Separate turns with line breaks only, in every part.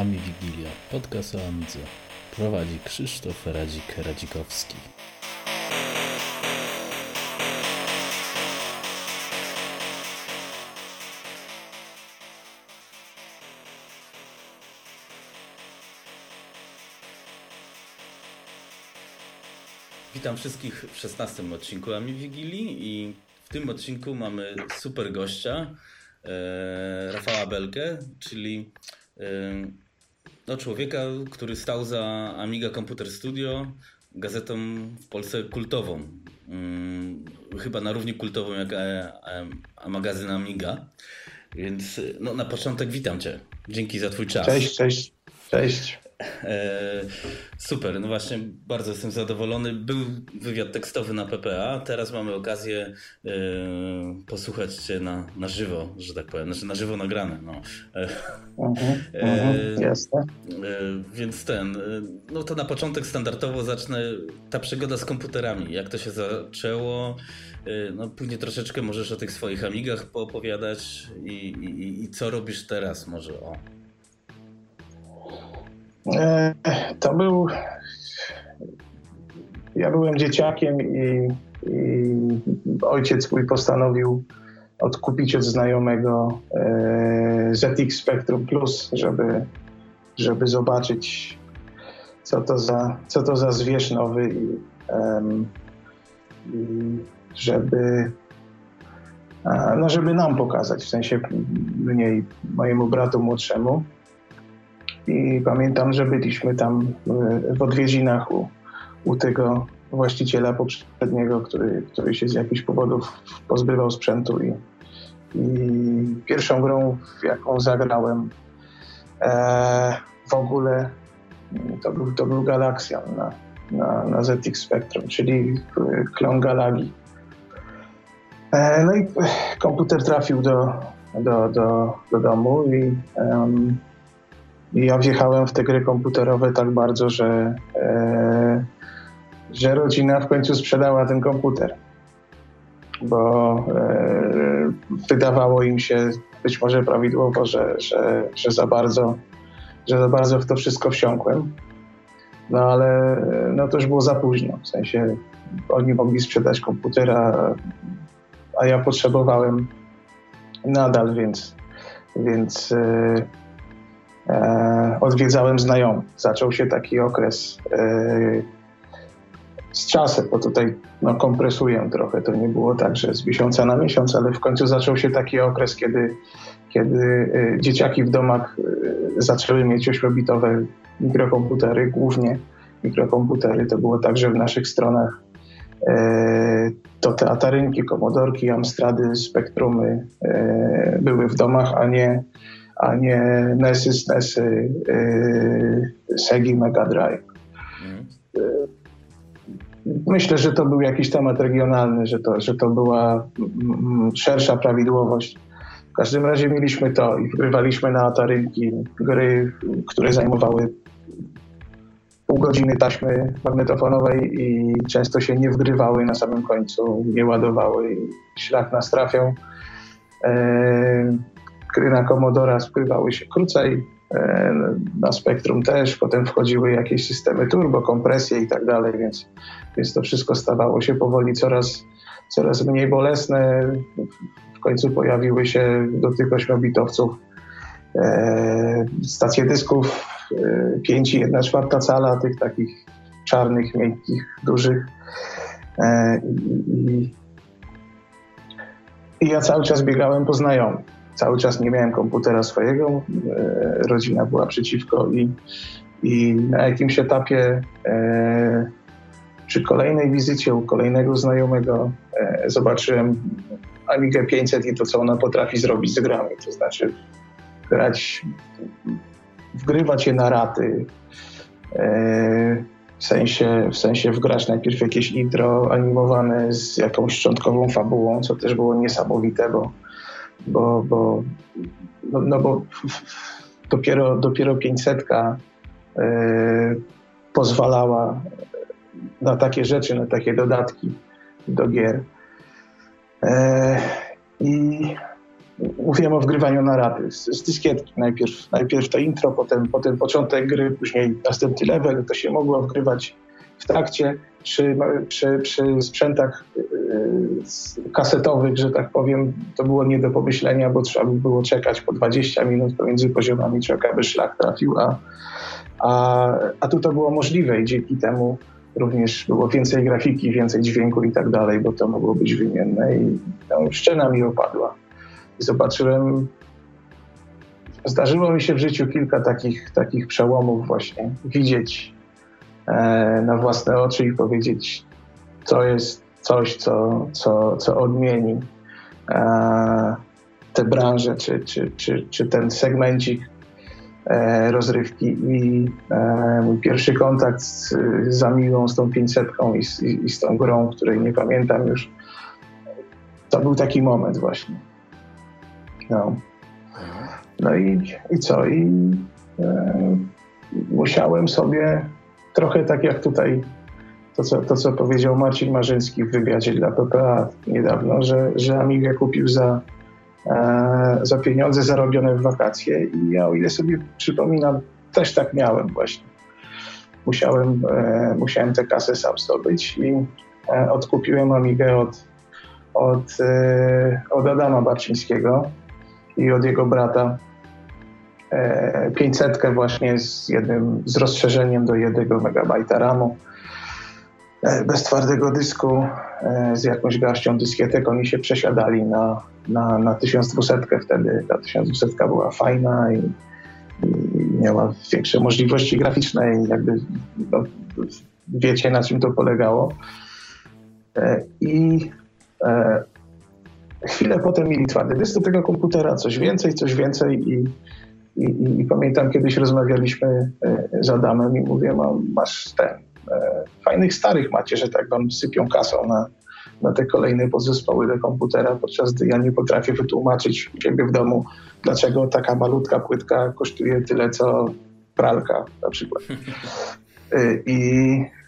Ami Wigilia, podcast o Amidze. Prowadzi Krzysztof Radzik-Radzikowski. Witam wszystkich w 16 odcinku Ami Wigilii i w tym odcinku mamy super gościa, e, Rafała Belkę, czyli e, no, człowieka, który stał za Amiga Computer Studio, gazetą w Polsce kultową. Mm, chyba na równi kultową jak a, e, a, a magazyn Amiga. Więc no, na początek witam Cię. Dzięki za Twój czas.
Cześć, cześć. Cześć.
E, super, no właśnie bardzo jestem zadowolony. Był wywiad tekstowy na PPA, teraz mamy okazję e, posłuchać Cię na, na żywo, że tak powiem, znaczy na żywo nagrane. No.
E, mhm, jasne.
Więc ten, no to na początek standardowo zacznę ta przygoda z komputerami, jak to się zaczęło. No później troszeczkę możesz o tych swoich amigach poopowiadać i, i, i co robisz teraz może, o.
E, to był. Ja byłem dzieciakiem i, i ojciec mój postanowił odkupić od znajomego e, ZX Spectrum Plus, żeby, żeby zobaczyć, co to za, co to za zwierz nowy i, i żeby, no żeby nam pokazać, w sensie mniej mojemu bratu młodszemu. I pamiętam, że byliśmy tam e, w odwiedzinach u, u tego właściciela poprzedniego, który, który się z jakichś powodów pozbywał sprzętu i, i pierwszą grą, jaką zagrałem e, w ogóle to był, to był Galaxian na, na, na ZX Spectrum, czyli klon Galagi. E, no i komputer trafił do, do, do, do domu i um, ja wjechałem w te gry komputerowe tak bardzo, że, e, że rodzina w końcu sprzedała ten komputer. Bo e, wydawało im się być może prawidłowo, że, że, że, za bardzo, że za bardzo w to wszystko wsiąkłem. No ale no to już było za późno. W sensie oni mogli sprzedać komputera, a ja potrzebowałem nadal, więc, więc e, odwiedzałem znajomych. Zaczął się taki okres e, z czasem, bo tutaj no, kompresuję trochę. To nie było tak, że z miesiąca na miesiąc, ale w końcu zaczął się taki okres, kiedy, kiedy e, dzieciaki w domach e, zaczęły mieć ośmiobitowe mikrokomputery, głównie mikrokomputery. To było tak, że w naszych stronach e, to te Atarynki, Komodorki, Amstrady, Spektrumy były w domach, a nie a nie NESy, SNESy, yy, Segi Mega Drive. Mhm. Myślę, że to był jakiś temat regionalny, że to, że to była mm, szersza prawidłowość. W każdym razie mieliśmy to i wgrywaliśmy na Atarynki gry, które zajmowały pół godziny taśmy magnetofonowej i często się nie wgrywały na samym końcu, nie ładowały i szlak nas trafiał. Yy, gry na Commodora spływały się krócej, e, na Spectrum też, potem wchodziły jakieś systemy turbo, kompresje i tak dalej, więc, więc to wszystko stawało się powoli coraz, coraz mniej bolesne. W końcu pojawiły się do tych ośmiobitowców e, stacje dysków e, 5 i 1 czwarta cala, tych takich czarnych, miękkich, dużych. E, i, I ja cały czas biegałem po znajomych cały czas nie miałem komputera swojego, e, rodzina była przeciwko i, i na jakimś etapie e, przy kolejnej wizycie u kolejnego znajomego e, zobaczyłem Amigę 500 i to, co ona potrafi zrobić z grami, to znaczy grać, wgrywać je na raty, w sensie, w sensie wgrać najpierw jakieś intro animowane z jakąś szczątkową fabułą, co też było niesamowite, bo bo, bo, no, no bo dopiero, dopiero 500 yy, pozwalała na takie rzeczy, na takie dodatki do gier. Yy, I mówiłem o wgrywaniu narraty z, z dyskietki. Najpierw, najpierw to intro, potem, potem początek gry, później następny level. To się mogło wgrywać w trakcie przy, przy, przy sprzętach kasetowych, że tak powiem, to było nie do pomyślenia, bo trzeba by było czekać po 20 minut pomiędzy poziomami, czeka by szlak trafił, a, a, a tu to było możliwe i dzięki temu również było więcej grafiki, więcej dźwięku i tak dalej, bo to mogło być wymienne i no, szczena mi opadła. I zobaczyłem, zdarzyło mi się w życiu kilka takich, takich przełomów właśnie, widzieć e, na własne oczy i powiedzieć, to jest coś, co, co, co odmieni e, tę branżę, czy, czy, czy, czy ten segmencik E, rozrywki i e, mój pierwszy kontakt z, z Amigą, z tą 500 i, i, i z tą grą, której nie pamiętam już, to był taki moment właśnie. No, no i, i co? I e, musiałem sobie trochę tak jak tutaj to co, to, co powiedział Marcin Marzyński w wywiadzie dla PPA niedawno, że, że Amigę kupił za E, za pieniądze zarobione w wakacje. I ja, o ile sobie przypominam, też tak miałem właśnie. Musiałem, e, musiałem tę kasę sam zdobyć i e, odkupiłem Amigę od, od, od Adama Barczyńskiego i od jego brata 500 właśnie z jednym z rozszerzeniem do 1 MB RAMu bez twardego dysku, z jakąś garścią dyskietek. Oni się przesiadali na, na, na 1200 wtedy. Ta 1200 była fajna i, i miała większe możliwości graficzne i jakby no, wiecie na czym to polegało. E, I e, chwilę potem mieli twardy dysk do tego komputera, coś więcej, coś więcej i, i, i pamiętam kiedyś rozmawialiśmy e, z Adamem i mówię, masz ten, e, fajnych starych macie, że tak wam sypią kasą na, na te kolejne podzespoły do komputera, podczas gdy ja nie potrafię wytłumaczyć u ciebie w domu, dlaczego taka malutka płytka kosztuje tyle, co pralka na przykład. Y, I,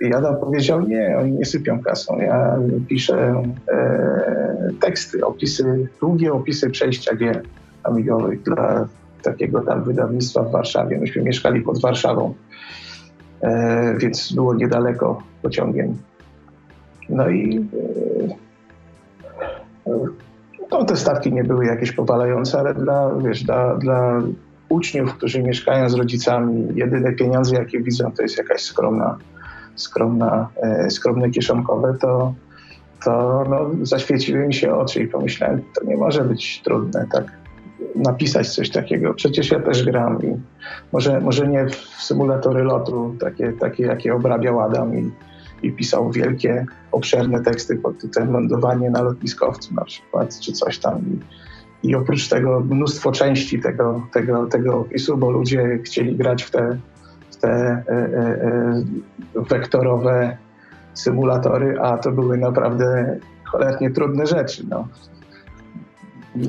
I Adam powiedział, nie, oni nie sypią kasą. Ja piszę e, teksty, opisy, długie opisy przejścia gier amigowych dla takiego tam wydawnictwa w Warszawie. Myśmy mieszkali pod Warszawą, e, więc było niedaleko pociągiem. No i no, te stawki nie były jakieś powalające, ale dla, wiesz, dla, dla uczniów, którzy mieszkają z rodzicami, jedyne pieniądze, jakie widzą, to jest jakaś skromna, skromna, e, skromne kieszonkowe, to, to no, zaświeciły mi się oczy i pomyślałem, to nie może być trudne, tak napisać coś takiego. Przecież ja też gram i może, może nie w symulatory lotu, takie, takie jakie obrabiał Adam i, i pisał wielkie, obszerne teksty pod tytułem Lądowanie na lotniskowcu na przykład, czy coś tam. I, i oprócz tego mnóstwo części tego, tego, tego opisu, bo ludzie chcieli grać w te, w te e, e, e wektorowe symulatory, a to były naprawdę cholernie trudne rzeczy. No.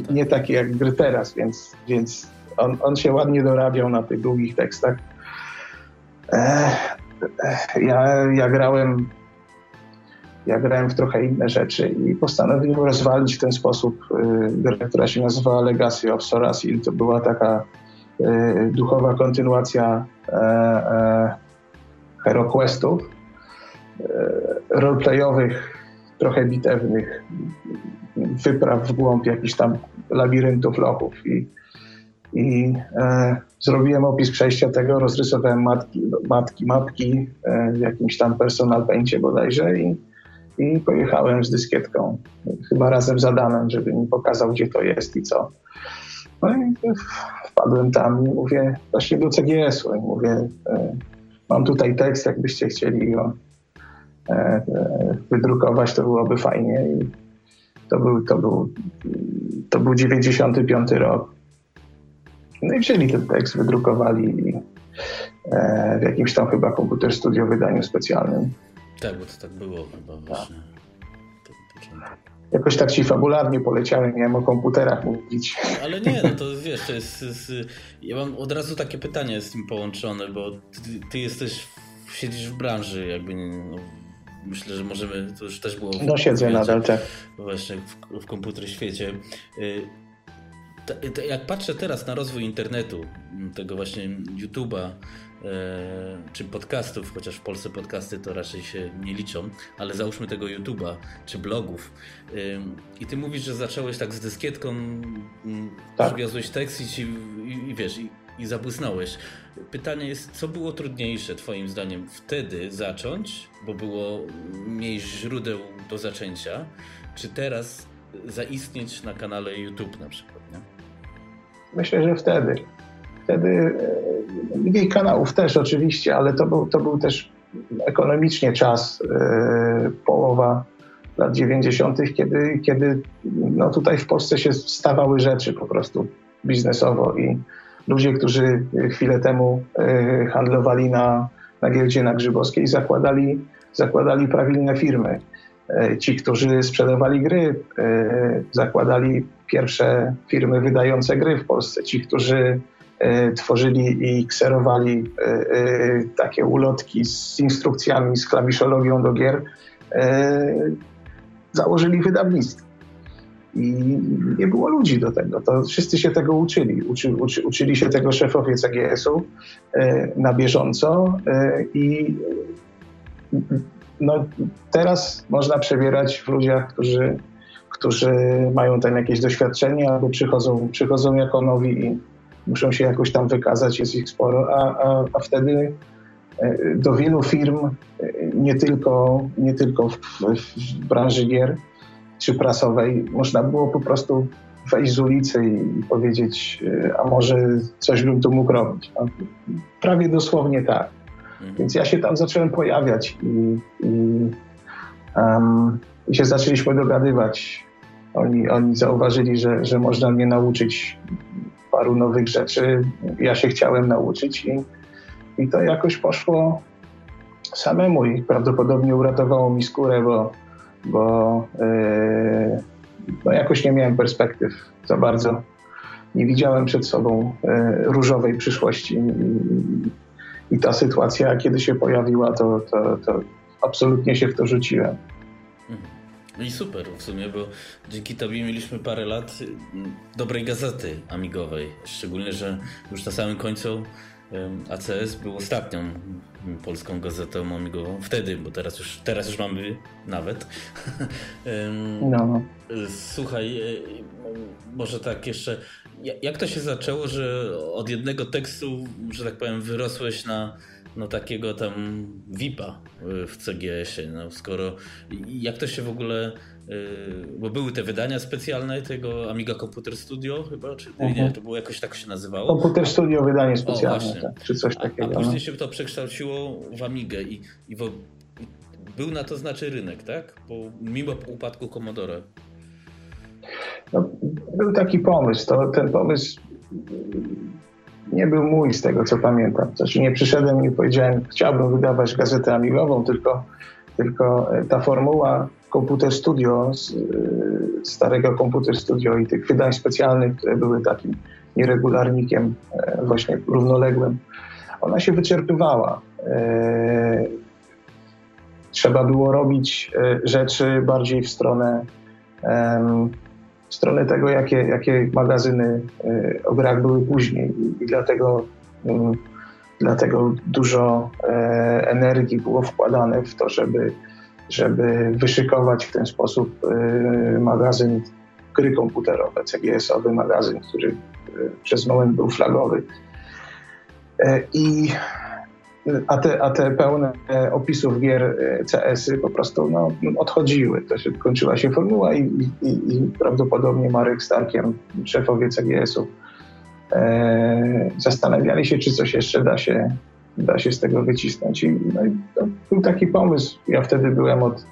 Nie takie jak gry teraz, więc, więc on, on się ładnie dorabiał na tych długich tekstach. Ja, ja grałem ja grałem w trochę inne rzeczy i postanowiłem rozwalić w ten sposób y, grę, która się nazywała Legacy of Sorasil. To była taka y, duchowa kontynuacja e, e, HeroQuestów, e, roleplayowych, trochę bitewnych, wypraw w głąb jakichś tam labiryntów, lochów i i e, zrobiłem opis przejścia tego, rozrysowałem matki, matki mapki e, w jakimś tam personal paincie bodajże i, i pojechałem z dyskietką, chyba razem z Adamem, żeby mi pokazał, gdzie to jest i co. No i wpadłem tam i mówię, właśnie do CGS-u i mówię, e, mam tutaj tekst, jakbyście chcieli go e, e, wydrukować, to byłoby fajnie. I to był, to był, to był 95 rok. No i wzięli ten tekst, wydrukowali e, w jakimś tam chyba komputer studio wydaniu specjalnym.
Tak, bo to tak było chyba właśnie.
Tak. Jakoś tak ci fabularnie poleciałem, miałem o komputerach mówić.
Ale nie, no to wiesz, to jest, jest, ja mam od razu takie pytanie z tym połączone, bo ty, ty jesteś, siedzisz w branży, jakby no, myślę, że możemy, to już też było...
No siedzę nadal, tak.
Właśnie w, w komputer świecie. Y, jak patrzę teraz na rozwój internetu, tego właśnie YouTube'a, E, czy podcastów, chociaż w Polsce podcasty to raczej się nie liczą, ale załóżmy tego YouTube'a czy blogów. I ty mówisz, że zacząłeś tak z dyskietką, tak. przywiozłeś tekst i, ci, i, i wiesz, i, i zabłysnąłeś. Pytanie jest, co było trudniejsze Twoim zdaniem wtedy zacząć, bo było mniej źródeł do zaczęcia, czy teraz zaistnieć na kanale YouTube na przykład? Nie?
Myślę, że wtedy. Wtedy mniej kanałów też oczywiście, ale to był, to był też ekonomicznie czas, yy, połowa lat 90., kiedy, kiedy no tutaj w Polsce się stawały rzeczy po prostu biznesowo i ludzie, którzy chwilę temu yy, handlowali na, na giełdzie na Grzybowskiej, zakładali, zakładali prawilne firmy. Yy, ci, którzy sprzedawali gry, zakładali pierwsze firmy wydające gry w Polsce. Ci, którzy E, tworzyli i kserowali e, e, takie ulotki z instrukcjami, z klawiszologią do gier, założyli wydawnictwo. I nie było ludzi do tego. To wszyscy się tego uczyli. Uczy, uczy, uczyli się tego szefowie CGS-u na bieżąco i no, teraz można przebierać w ludziach, którzy, którzy mają tam jakieś doświadczenie albo przychodzą, przychodzą jako nowi i, muszą się jakoś tam wykazać, jest ich sporo, a, a, a wtedy e, do wielu firm, e, nie tylko, nie tylko w, w, branży gier czy prasowej, można było po prostu wejść z ulicy i powiedzieć, e, a może coś bym tu mógł robić. No, prawie dosłownie tak. Mhm. Więc ja się tam zacząłem pojawiać i, i, um, i się zaczęliśmy dogadywać. Oni, oni zauważyli, że, że można mnie nauczyć paru nowych rzeczy ja się chciałem nauczyć i, i to jakoś poszło samemu i prawdopodobnie uratowało mi skórę, bo, bo yy, no jakoś nie miałem perspektyw za bardzo. Nie widziałem przed sobą yy, różowej przyszłości i, ta sytuacja, kiedy się pojawiła, to, to, to absolutnie się w to rzuciłem.
No i super w sumie, bo dzięki tobie mieliśmy parę lat mm, dobrej gazety amigowej. Szczególnie, że już na samym końcu ACS był ostatnią polską gazetą amigową. Wtedy, bo teraz już, teraz już mamy nawet. no. Słuchaj, e, może tak jeszcze, jak to się zaczęło, że od jednego tekstu, że tak powiem, wyrosłeś na no takiego tam VIPa y, w CGS-ie, no skoro jak to się w ogóle y, bo były te wydania specjalne tego Amiga Computer Studio chyba, czy nie, mhm. to było jakoś tak się nazywało?
Computer Studio wydanie specjalne, o, tak, czy coś takiego.
A, a później no. się to przekształciło w Amigę i, i w, był na to znaczy rynek, tak? Bo mimo upadku Commodore.
No, był taki pomysł, to ten pomysł nie był mój z tego, co pamiętam. Znaczy nie przyszedłem i powiedziałem, chciałbym wydawać gazetę amigową, tylko, tylko e, ta formuła Komputer Studio, e, starego Komputer Studio i tych wydań specjalnych, które były takim nieregularnikiem e, właśnie równoległym, ona się wyczerpywała. Trzeba było robić rzeczy bardziej w stronę w stronę tego, jakie, jakie magazyny y, o grach były później i dlatego, mm, dlatego dużo e, energii było wkładane w to, żeby, żeby wyszykować w ten sposób y, magazyn gry komputerowe, CGS-owy magazyn, który przez moment był flagowy. E, I a te, a te pełne opisów gier e, CS-y po prostu no, odchodziły. To się, kończyła się formuła i, i, i prawdopodobnie Marek Starkiem, szefowie CGS-ów, e, zastanawiali się, czy coś jeszcze da się, da się z tego wycisnąć. I, no, i był taki pomysł. Ja wtedy byłem od,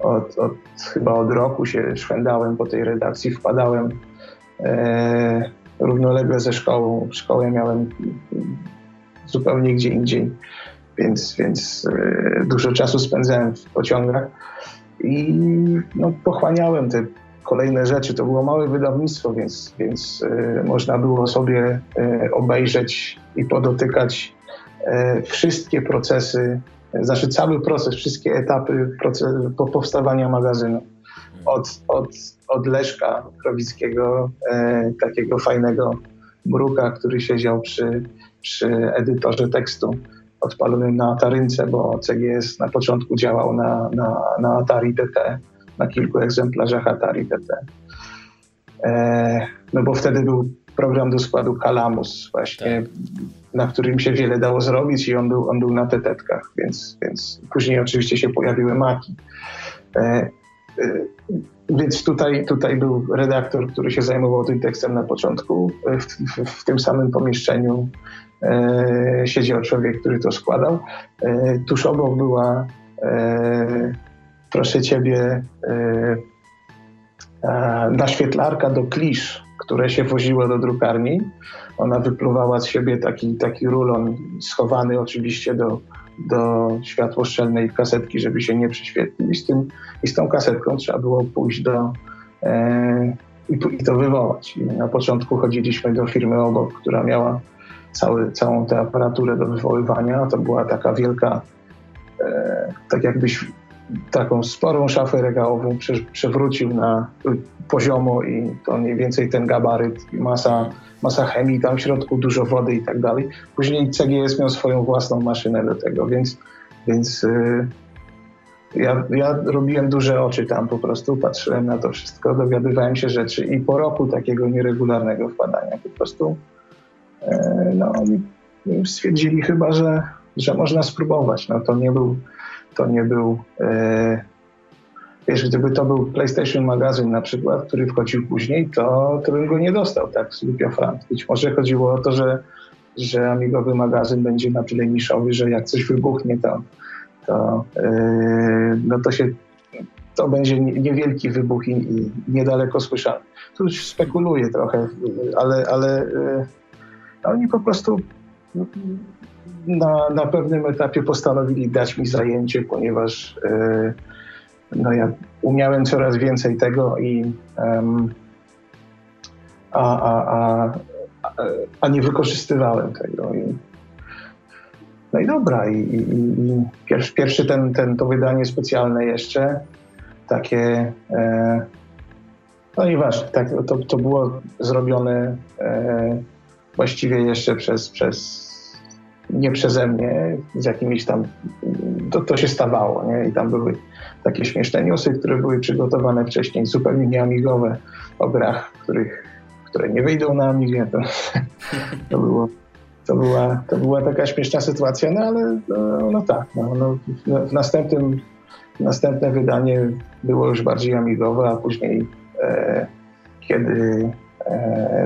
od, od chyba od roku się szwendałem po tej redakcji, wpadałem e, równolegle ze szkołą. Szkołę miałem zupełnie gdzie indziej, więc, więc e, dużo czasu spędzałem w pociągach i no, pochłaniałem te kolejne rzeczy. To było małe wydawnictwo, więc, więc e, można było sobie e, obejrzeć i podotykać wszystkie procesy, znaczy cały proces, wszystkie etapy proces, powstawania magazynu. od, od, od Leszka Krowickiego, takiego fajnego bruka, który siedział przy, przy edytorze tekstu odpalonym na Atarynce, bo CGS na początku działał na, na, na Atari TT, na kilku egzemplarzach Atari TT. E, no bo wtedy był program do składu Kalamus właśnie, tak. na którym się wiele dało zrobić i on był, on był na tetetkach, więc, więc później oczywiście się pojawiły maki. E, e, więc tutaj, tutaj był redaktor, który się zajmował tym tekstem na początku. W, w, w tym samym pomieszczeniu siedział człowiek, który to składał. E, tuż obok była, e, proszę ciebie, e, naświetlarka do klisz, które się woziło do drukarni. Ona wypluwała z siebie taki, taki rulon schowany oczywiście do, do światłoszczelnej kasetki, żeby się nie prześwietlił. I z, tym, i z tą kasetką trzeba było pójść do e, i, i, to wywołać. I na początku chodziliśmy do firmy obok, która miała cały, całą tę aparaturę do wywoływania. To była taka wielka, e, tak jakbyś taką sporą szafę regałową prze, przewrócił na poziomo i to mniej więcej ten gabaryt, masa, masa chemii, tam w środku dużo wody i tak dalej. Później CGS miał swoją własną maszynę do tego, więc, więc yy, ja, ja robiłem duże oczy tam po prostu, patrzyłem na to wszystko, dowiadywałem się rzeczy i po roku takiego nieregularnego wpadania po prostu yy, no, stwierdzili chyba, że, że można spróbować. No, to nie był to nie był. E, wiesz, gdyby to był PlayStation magazyn na przykład, który wchodził później, to, to bym go nie dostał, tak, z Lupia Frant. Być może chodziło o to, że, że amigowy magazyn będzie na tyle niszowy, że jak coś wybuchnie, to, to, e, no to się to będzie niewielki wybuch i, niedaleko słyszany. Tu spekuluję trochę, ale, ale oni po prostu na, na pewnym etapie postanowili dać mi zajęcie, ponieważ e, no ja umiałem coraz więcej tego i a, a, a, a nie wykorzystywałem tego. I, no i dobra, i, i, i pierwszy, pierwszy ten, ten, to wydanie specjalne jeszcze, takie, e, no nieważne, tak, to, to było zrobione e, właściwie jeszcze przez, przez nie przeze mnie, z jakimiś tam, to, to się stawało, nie? I tam były takie śmieszne newsy, które były przygotowane wcześniej, zupełnie nieamigowe, o grach, których, które nie wyjdą na Amigę. To, to, było, to, była, to była taka śmieszna sytuacja, no ale no, no tak, no, no, w następnym następne wydanie było już bardziej amigowe, a później e, kiedy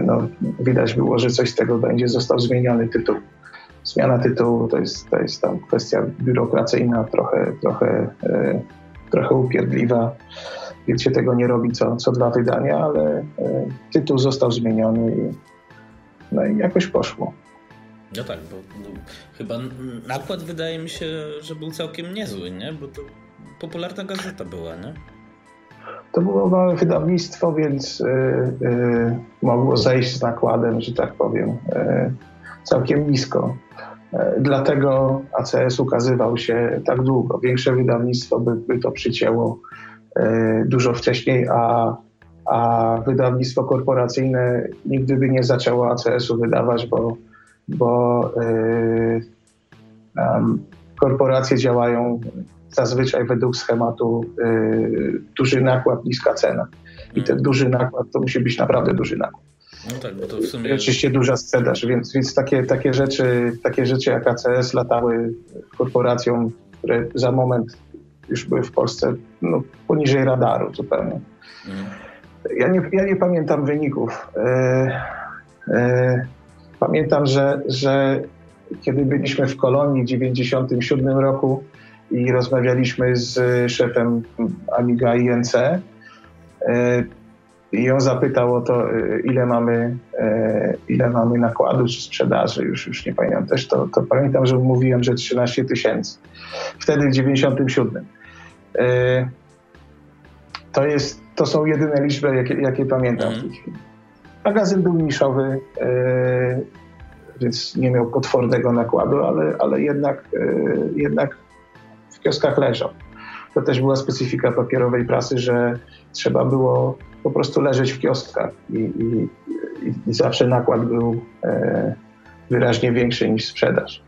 no, widać było, że coś z tego będzie, został zmieniony tytuł zmiana tytułu to jest, to jest tam kwestia biurokracyjna, trochę, trochę, e, trochę upierdliwa, więc się tego nie robi co, co dwa wydania, ale e, tytuł został zmieniony i, no i jakoś poszło.
No tak, bo no, chyba nakład wydaje mi się, że był całkiem niezły, nie? Bo to popularna gazeta była, nie?
To było małe wydawnictwo, więc yy, yy, mogło zejść z nakładem, że tak powiem, yy, całkiem nisko. E, dlatego ACS ukazywał się tak długo. Większe wydawnictwo by, by to przycięło e, dużo wcześniej, a, a wydawnictwo korporacyjne nigdy by nie zaczęło ACS-u wydawać, bo, bo um, korporacje działają zazwyczaj według schematu y, duży nakład, niska cena. I ten duży nakład to musi być naprawdę duży nakład. No tak, bo to w sumie... Oczywiście duża sprzedaż, więc, więc takie, takie, rzeczy, takie rzeczy jak ACS latały korporacjom, które za moment już były w Polsce no, poniżej radaru zupełnie. Mm. Ja, nie, ja nie pamiętam wyników. E, e, pamiętam, że, że kiedy byliśmy w Kolonii w 1997 roku i rozmawialiśmy z szefem Amiga INC, e, i ją zapytał o to, y, ile mamy, ile mamy nakładu czy sprzedaży, już, już nie pamiętam też, to, to pamiętam, że mówiłem, że 13 tysięcy. Wtedy w 97. E, to, jest, to są jedyne liczby, jakie, jakie pamiętam w tej chwili. Magazyn był niszowy, więc nie miał potwornego nakładu, ale, ale jednak, jednak w kioskach leżał. to też była specyfika papierowej prasy, że trzeba było po prostu leżeć w kioskach i, i, i zawsze nakład był e, wyraźnie większy niż sprzedaż.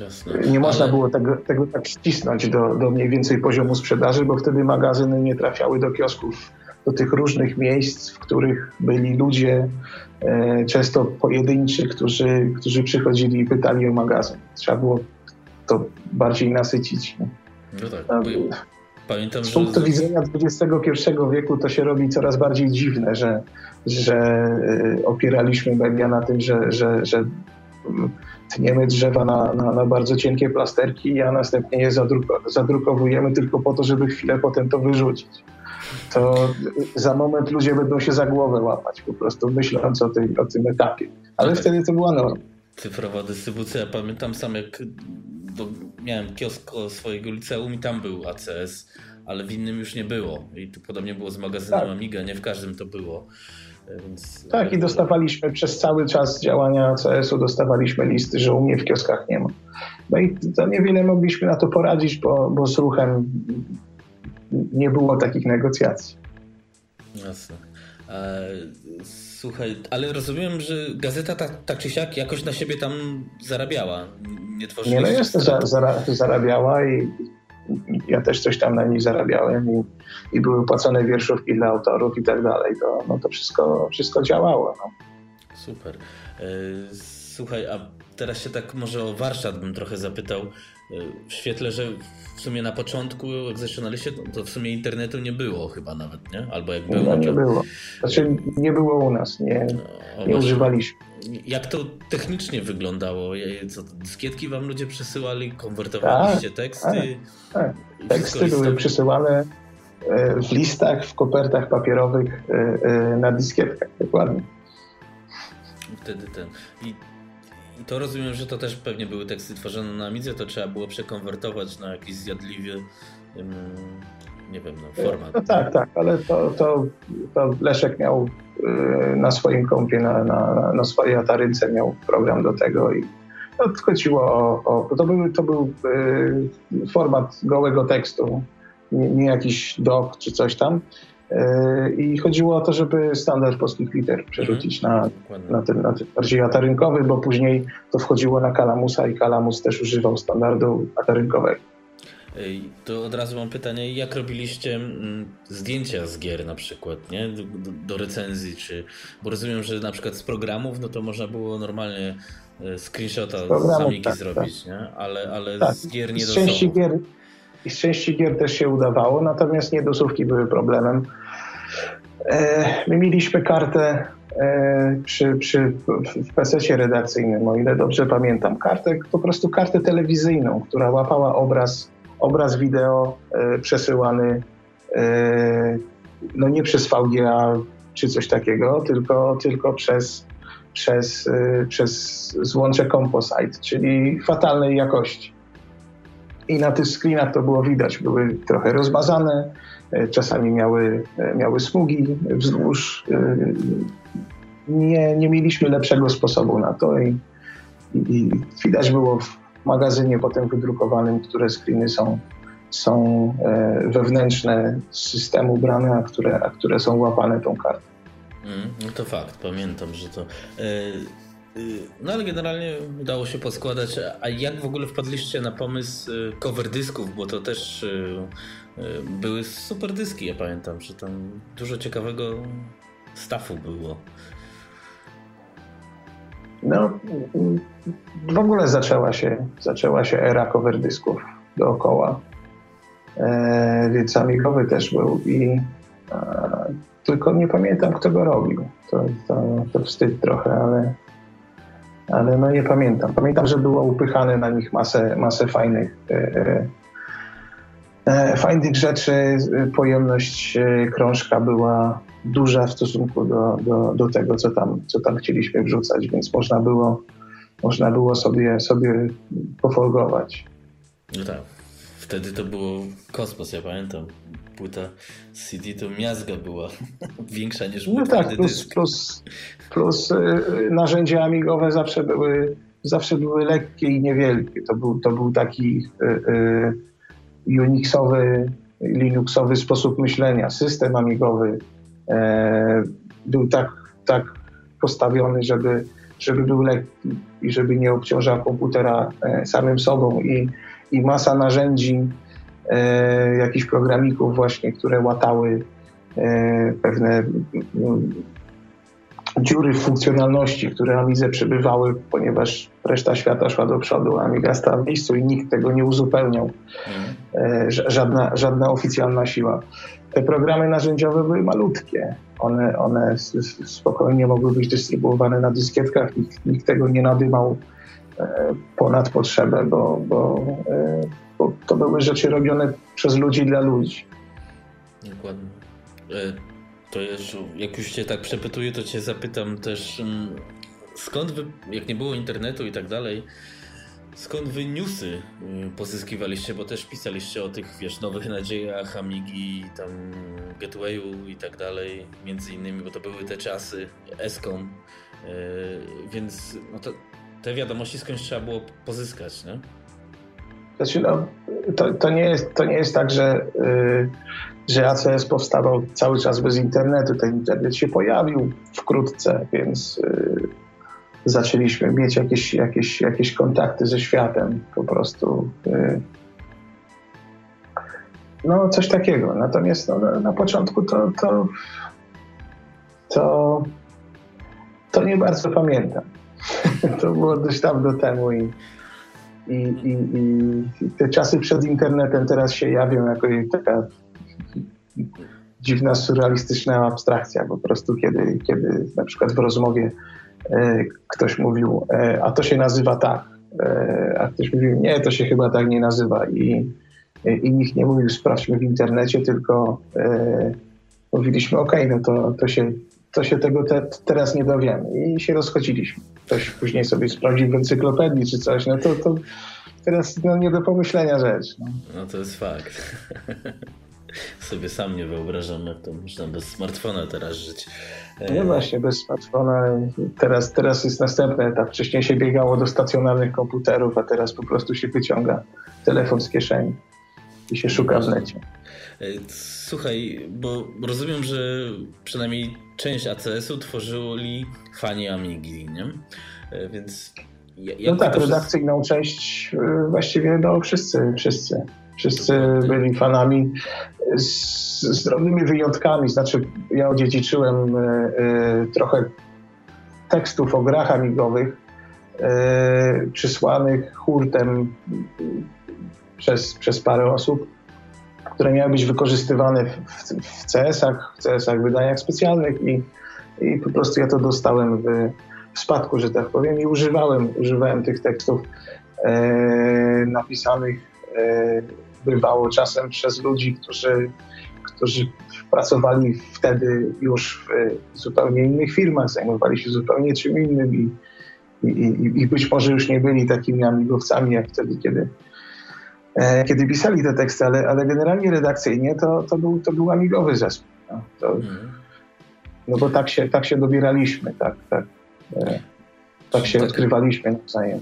Jasne. Nie można Ale... było tego, tego tak ścisnąć do, do mniej więcej poziomu sprzedaży, bo wtedy magazyny nie trafiały do kiosków, do tych różnych miejsc, w których byli ludzie, e, często pojedynczy, którzy, którzy przychodzili i pytali o magazyn. Trzeba było to bardziej nasycić.
No tak. Pamiętam,
Z punktu że... widzenia XXI wieku to się robi coraz bardziej dziwne, że, że e, opieraliśmy media na tym, że, że, że tniemy drzewa na, na, na, bardzo cienkie plasterki, a następnie je zadrukowujemy tylko po to, żeby chwilę potem to wyrzucić. To za moment ludzie będą się za głowę łapać, po prostu myśląc o, tej, o tym etapie. Ale tak. wtedy to była norma.
Cyfrowa dystrybucja. Pamiętam sam, jak do, miałem kiosk swojego liceum i tam był ACS, ale w innym już nie było. I tu podobnie było z magazynem tak. Amiga, nie w każdym to było.
Więc... Tak, i dostawaliśmy przez cały czas działania CS-u, dostawaliśmy listy, że u mnie w kioskach nie ma. No i to niewiele mogliśmy na to poradzić, bo, bo z ruchem nie było takich negocjacji.
Jasne. Słuchaj, ale rozumiem, że gazeta tak, tak czy siak jakoś na siebie tam zarabiała. Nie
Nie, no jest, za, zarabiała i ja też coś tam na niej zarabiałem i, i były płacone wierszówki dla autorów i tak dalej. To, no to wszystko, wszystko działało. No.
Super. E, słuchaj, a teraz się tak może o warsztat bym trochę zapytał. W świetle, że w sumie na początku, jak zaczynaliście, to w sumie internetu nie było chyba nawet, nie? Albo jak było.
No, nie było. Znaczy nie było u nas, nie, no, nie używaliśmy.
Jak to technicznie wyglądało? Co, dyskietki wam ludzie przesyłali? Konwertowaliście tak, teksty?
Tak, tak. Teksty były przesyłane e, w listach, w kopertach papierowych e, e, na dyskietkach, dokładnie.
Wtedy ten. I, to rozumiem, że to też pewnie były teksty tworzone na Amidze, to trzeba było przekonwertować na jakiś zjadliwy nie wiem, no, format.
No tak, tak, ale to, to, to Leszek miał y, na swoim kompie, na, na, na swojej atarynce miał program do tego i no, chodziło o, o to był, to był y, format gołego tekstu, nie, nie, jakiś doc czy coś tam. Y, I chodziło o to, żeby standard polskich liter przerzucić mhm. na, na, ten, na ten bardziej atarynkowy, bo później to wchodziło na Kalamusa i Kalamus też używał standardu atarynkowego.
To od razu mam pytanie, jak robiliście mm, zdjęcia z gier na przykład, nie? Do, do, do recenzji, czy... Bo rozumiem, że na przykład z programów, no to można było normalnie e, screenshota z samiki tak, zrobić, tak. nie? Ale, ale tak. z gier nie
z części gier, I z części gier też się udawało, natomiast niedosłówki były problemem. E, my mieliśmy kartę e, przy, przy, w PC redakcyjnym, o ile dobrze pamiętam, kartę, po prostu kartę telewizyjną, która łapała obraz obraz wideo e, przesyłany no nie przez VGA czy coś takiego, tylko, tylko przez, przez, przez złącze Composite, czyli fatalnej jakości. I na tych screenach to było widać, były trochę rozmazane, czasami miały, miały smugi wzdłuż. Nie, nie mieliśmy lepszego sposobu na to i, i widać było w magazynie potem wydrukowanym, które screeny są, są e, wewnętrzne z systemu brane, a które, a które są łapane tą kartą.
Mm, no to fakt, pamiętam, że to. E, e, no ale generalnie udało się poskładać. A jak w ogóle wpadliście na pomysł cover dysków? Bo to też były super dyski, ja pamiętam, że tam dużo ciekawego stafu było.
No, w ogóle zaczęła się, zaczęła się era cover dysków dookoła. E, więc amigowy też był i e, tylko nie pamiętam, kto go robił. To, to, to wstyd trochę, ale, ale no nie pamiętam. Pamiętam, że było upychane na nich masę, masę fajnych, e, e fajnych rzeczy. Pojemność e, krążka była duża w stosunku do, do, do tego, co tam, co tam chcieliśmy wrzucać, więc można było, można było sobie, sobie pofolgować.
No tak. Wtedy to było kosmos, ja pamiętam. Płyta CD to miazga była większa niż
No tak, plus, plus, plus yy, narzędzia amigowe zawsze były, zawsze były lekkie i niewielkie. To był, to był taki yy, yy, Unixowy Linuxowy sposób myślenia, system amigowy e, był tak, tak postawiony, żeby, żeby był lekki i żeby nie obciążał komputera e, samym sobą. I, i masa narzędzi, e, jakichś programików właśnie, które łatały e, pewne mm, dziury w funkcjonalności, które Amidze przybywały, ponieważ reszta świata szła do przodu, a Amiga stała w miejscu i nikt tego nie uzupełniał. Mhm. Żadna, żadna oficjalna siła. Te programy narzędziowe były malutkie. One, one spokojnie mogły być dystrybuowane na dyskietkach. Nikt, nikt tego nie nadymał e, ponad potrzebę, bo, bo, e, bo to były rzeczy robione przez ludzi dla ludzi.
Dokładnie. To jest, jak już cię tak przepytuję, to cię zapytam też, mm, skąd wy, jak nie było internetu i tak dalej, skąd wy newsy y, pozyskiwaliście, bo też pisaliście o tych, wiesz, nowych nadziejach, Amigi, tam Gatwayu i tak dalej, między innymi, bo to były te czasy, Escom, yy, więc no to, te wiadomości skądś trzeba było pozyskać, nie?
Znaczy, no, to, to, nie, jest, to nie jest tak, że, yy, że ACS powstawał cały czas bez internetu. Ten internet się pojawił wkrótce, więc yy, zaczęliśmy mieć jakieś, jakieś, jakieś kontakty ze światem po prostu. Yy, no, coś takiego. Natomiast no, na, na początku to, to, to, to nie bardzo pamiętam. to było dość dawno temu i i, i, I, te czasy przed internetem teraz się jawią jako taka dziwna, surrealistyczna abstrakcja. Po prostu kiedy, kiedy na przykład w rozmowie e, ktoś mówił, e, a to się nazywa tak, e, a ktoś mówił, nie, to się chyba tak nie nazywa. I, i nikt nie mówił, sprawdźmy w internecie, tylko e, mówiliśmy, okej, okay, no to, to, się, to się tego te, teraz nie dowiemy. I się rozchodziliśmy ktoś później sobie sprawdził w encyklopedii czy coś, no to, to teraz no, nie do pomyślenia rzecz.
No, no to jest fakt. sobie sam nie wyobrażam, jak to można bez smartfona teraz żyć.
Nie właśnie, bez smartfona. Teraz, teraz jest następny etap. Wcześniej się biegało do stacjonarnych komputerów, a teraz po prostu się wyciąga telefon z kieszeni i się szuka w necie.
E, słuchaj, bo rozumiem, że przynajmniej część ACS-u tworzyli fani Amigi, nie? E, więc...
no tak, redakcyjną wszystko... część e, właściwie no wszyscy, wszyscy. Wszyscy byli fanami z, z drobnymi wyjątkami. Znaczy, ja odziedziczyłem trochę tekstów o grach amigowych przysłanych hurtem przez, przez parę osób które miały być wykorzystywane w, CS-ach, w CS-ach wydaniach specjalnych i, i po prostu ja to dostałem w, w spadku, że tak powiem i używałem, używałem tych tekstów e, napisanych e, bywało czasem przez ludzi, którzy, którzy pracowali wtedy już w zupełnie innych firmach, zajmowali się zupełnie czym innym i, i, i być może już nie byli takimi amigowcami jak wtedy, kiedy, kiedy pisali te teksty, ale, ale generalnie redakcyjnie to, to, był, to był amigowy zespół. No, to, mhm. no bo tak się, tak się dobieraliśmy, tak, tak. E, tak się tak, odkrywaliśmy nawzajem.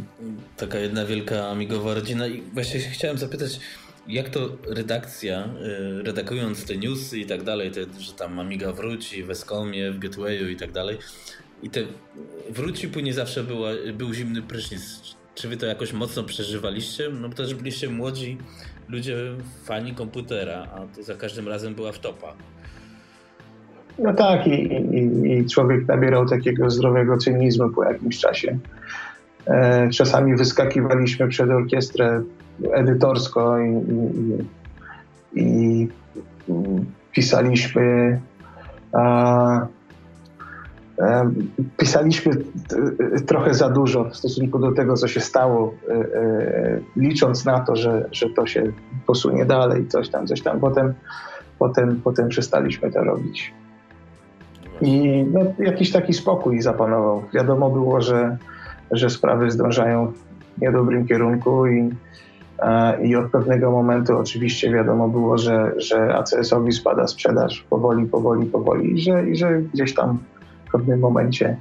Taka jedna wielka amigowa rodzina. I właśnie chciałem zapytać, jak to redakcja, e, redagując te newsy i tak dalej, te, że tam Amiga wróci w Escomie, w Gatwayu i tak dalej, i te wróci później zawsze była, był zimny prysznic. Czy wy to jakoś mocno przeżywaliście? No bo też byliście młodzi ludzie, fani komputera, a to za każdym razem była wtopa.
No tak, i, i, i człowiek nabierał takiego zdrowego cynizmu po jakimś czasie. E, czasami wyskakiwaliśmy przed orkiestrę edytorsko i, i, pisaliśmy a, Pisaliśmy trochę za dużo w stosunku do tego, co się stało, e, e, licząc na to, że, że to się posunie dalej, coś tam, coś tam. Potem, potem, potem przestaliśmy to robić. I no, jakiś taki spokój zapanował. Wiadomo było, że, że sprawy zdążają w niedobrym kierunku i, i od pewnego momentu oczywiście wiadomo było, że, że ACS-owi spada sprzedaż powoli, powoli, powoli i że, i że gdzieś tam w pewnym momencie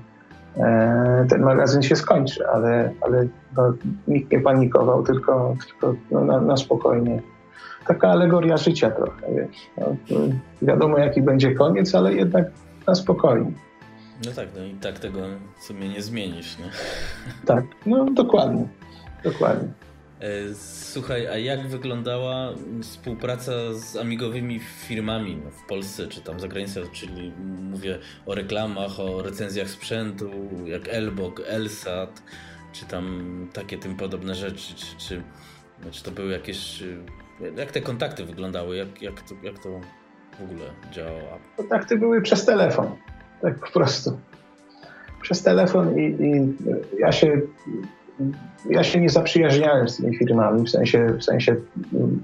e, ten magazyn się skończy, ale, ale no, nikt nie panikował, tylko, tylko no, na, na, spokojnie taka alegoria życia trochę, wiesz. No, wiadomo, jaki będzie koniec, ale jednak na spokojnie.
No tak, no i tak tego w sumie nie zmienisz, nie?
Tak, no dokładnie, dokładnie.
E, słuchaj, a jak wyglądała współpraca z amigowymi firmami no, w Polsce czy tam za granicą, czyli mówię o reklamach, o recenzjach sprzętu, jak Elbog, Elsat, czy tam takie tym podobne rzeczy, czy, czy, czy to były jakieś... Jak te kontakty wyglądały? Jak, jak, to, jak to w ogóle działało?
Kontakty były przez telefon, tak po prostu. Przez telefon i, i ja się ja się nie zaprzyjaźniałem z tymi firmami, w sensie, w sensie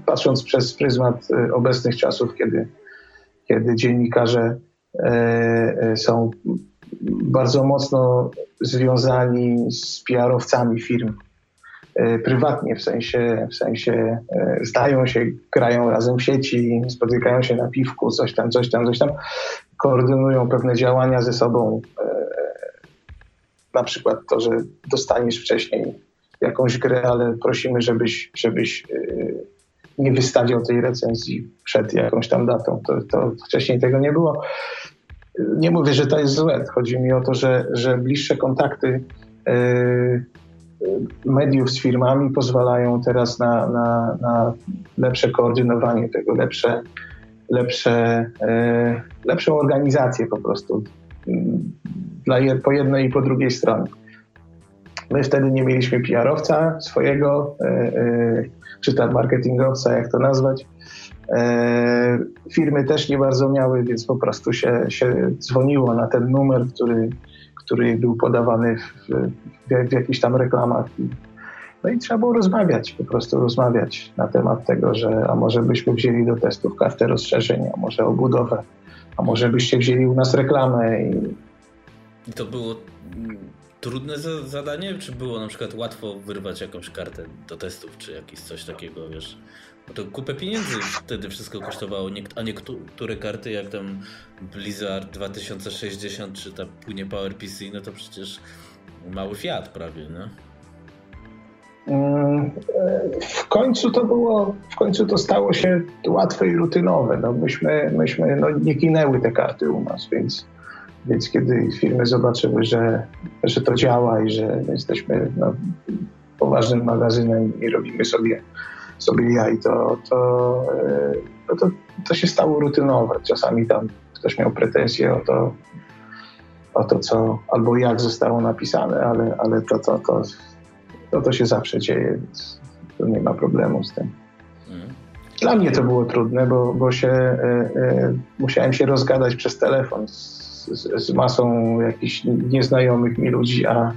patrząc przez pryzmat e, obecnych czasów, kiedy, kiedy dziennikarze e, e, są bardzo mocno związani z PR-owcami firm prywatnie, w sensie, w sensie zdają się, grają razem w sieci, spotykają się na piwku, coś tam, coś tam, coś tam, koordynują pewne działania ze sobą. Na przykład to, że dostaniesz wcześniej jakąś grę, ale prosimy, żebyś, żebyś yy, nie wystawiał tej recenzji przed jakąś tam datą. To, to wcześniej tego nie było. Nie mówię, że to jest złe. Chodzi mi o to, że, że bliższe kontakty yy, mediów z firmami pozwalają teraz na, na, na lepsze koordynowanie tego, lepsze, lepsze, lepszą organizację po prostu dla po jednej i po drugiej stronie. My wtedy nie mieliśmy PR-owca swojego, e, e, czy tam marketingowca, jak to nazwać. E, firmy też nie bardzo miały, więc po prostu się, się dzwoniło na ten numer, który, który był podawany w, w, w jakichś tam reklamach. No i trzeba było rozmawiać, po prostu rozmawiać na temat tego, że a może byśmy wzięli do testów kartę rozszerzeń, a może obudowę, a może byście wzięli u nas reklamę. I,
I to było trudne zadanie, czy było na przykład łatwo wyrwać jakąś kartę do testów, czy jakieś coś takiego, wiesz? Bo to kupę pieniędzy wtedy wszystko kosztowało, a niektóre karty, jak tam Blizzard 2060, czy ta płynie PowerPC, no to przecież mały Fiat prawie, no.
W końcu to było, w końcu to stało się łatwe i rutynowe. No myśmy, myśmy no nie ginęły te karty u nas, więc więc kiedy firmy zobaczyły, że, że to działa i że jesteśmy no, poważnym magazynem i robimy sobie, sobie jaj, to, to, no to, to się stało rutynowe. Czasami tam ktoś miał pretensje o to, o to co albo jak zostało napisane, ale, ale to, to, to, to, to się zawsze dzieje, więc to nie ma problemu z tym. Mhm. Dla mnie to było trudne, bo, bo się, e, e, musiałem się rozgadać przez telefon z, z, z masą jakichś nieznajomych mi ludzi, a,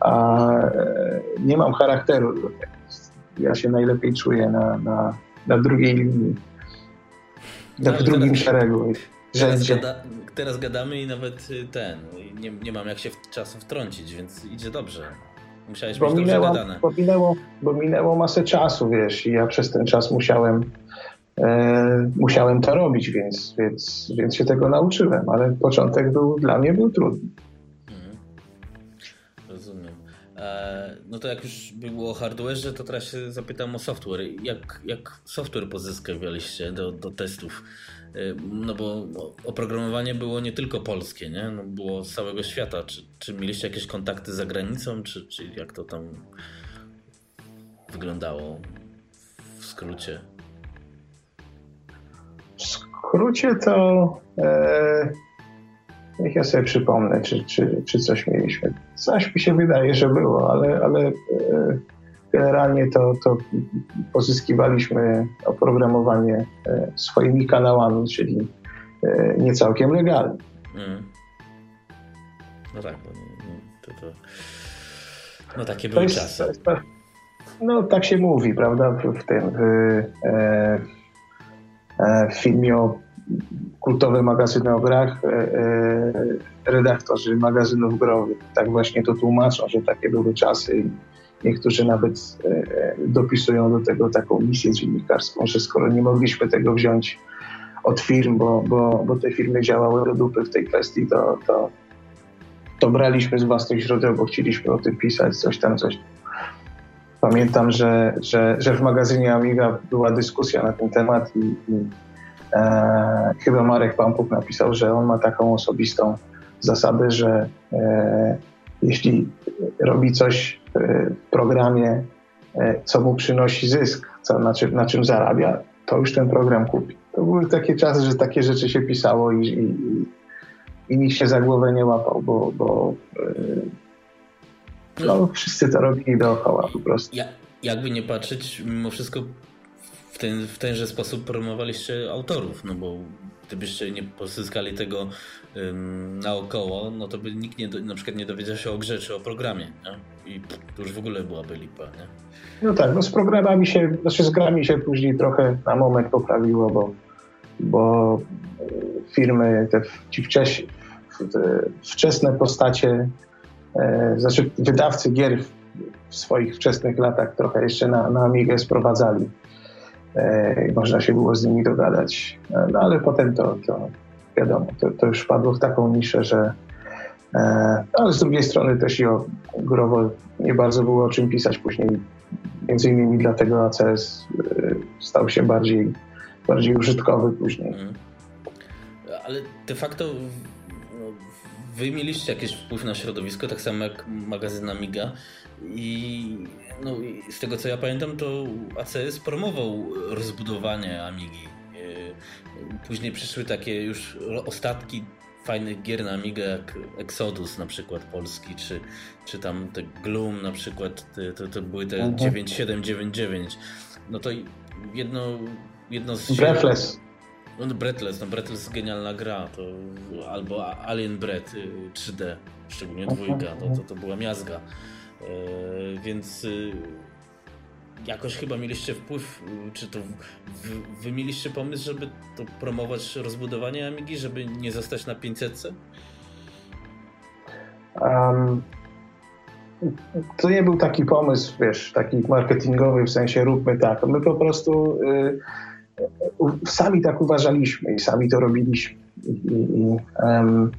a e, nie mam charakteru. Ja się najlepiej czuję na, na, na drugiej linii, na, w drugim teraz, szeregu.
Teraz, gada, teraz, gadamy i nawet y, ten, nie, nie mam jak się w czasem wtrącić, więc idzie dobrze. Musiałeś bo mieć minęło.
Bo minęło, bo minęło masę czasu, wiesz, i ja przez ten czas musiałem e, musiałem to robić, więc, więc, więc się tego nauczyłem, ale początek był dla mnie był trudny. Mhm.
Rozumiem. E, no to jak już było o hardware, to teraz się zapytam o software. Jak, jak software pozyskiwaliście do, do testów? E, no bo oprogramowanie było nie tylko polskie, nie? No było z całego świata. Czy, czy mieliście jakieś kontakty za granicą, czy, czy jak to tam wyglądało w skrócie?
W skrócie to e, niech ja sobie przypomnę, czy, czy, czy coś mieliśmy. Coś mi się wydaje, że było, ale, ale e, generalnie to, to pozyskiwaliśmy oprogramowanie e, swoimi kanałami, czyli e, nie całkiem legalnie. Mm.
No tak, no, no, to, to, no takie były jest, czasy.
no tak się mówi, prawda, w, w tym w, e, E, w filmie o kultowe magazyny o grach e, redaktorzy magazynów growych tak właśnie to tłumaczą, że takie były czasy i niektórzy nawet dopisują do tego taką misję dziennikarską, że skoro nie mogliśmy tego wziąć od firm, bo, bo, bo te firmy działały do dupy w tej kwestii, to, to, to braliśmy z własnych źródeł, bo chcieliśmy o tym pisać, coś tam, coś. pamiętam, że, że, że w magazynie Amiga była dyskusja na ten temat i, i e, chyba Marek Pampuk napisał, że on ma taką osobistą zasadę, że e, jeśli robi coś e, programie, e, co mu przynosi zysk, co, na, czym, na czym zarabia, to już ten program kupi. To były takie czasy, że takie rzeczy się pisało i, i, i nikt się za głowę nie łapał, bo, bo e, no, wszyscy to robili dookoła po prostu.
Ja, jakby nie patrzeć, mimo wszystko w, ten, w tenże sposób promowaliście autorów, no bo gdybyście nie pozyskali tego naokoło, no to by nikt nie, na przykład nie dowiedział się o grze czy o programie. Nie? I to już w ogóle byłaby lipa. Nie?
No tak, no z programami się, znaczy z grami się później trochę na moment poprawiło, bo, bo firmy, te ci wcześ, te wczesne postacie, e, znaczy wydawcy gier w swoich wczesnych latach trochę jeszcze na, na Amigę sprowadzali można się było z nimi dogadać. E, no ale potem to, to wiadomo, to, to już padło w taką niszę, że e, ale z drugiej strony też i o Growo nie bardzo było o czym pisać później. Między innymi dlatego ACS stał się bardziej, bardziej użytkowy później. Mhm.
Ale de facto no, wy mieliście jakiś wpływ na środowisko, tak samo jak magazyn Amiga i no, z tego co ja pamiętam, to ACS promował rozbudowanie Amigi. E, później przyszły takie już ostatki fajnych gier na Amigę jak Exodus na przykład polski, czy, czy tam te Gloom na przykład, to, to były te mhm. 9799. No to jedno, jedno z...
Breathless.
No, Breathless, no Breathless genialna gra, to, albo Alien Breath 3D, y, szczególnie dwójka, to, to, to była miazga. E, więc y, jakoś chyba mieliście wpływ, y, czy to wy mieliście pomysł, żeby to promować rozbudowanie Amigi, żeby nie zostać na 500? Um,
to nie był taki pomysł, wiesz, taki marketingowy, w sensie róbmy tak. My po prostu y, sami tak uważaliśmy i sami to robiliśmy. I, i, um,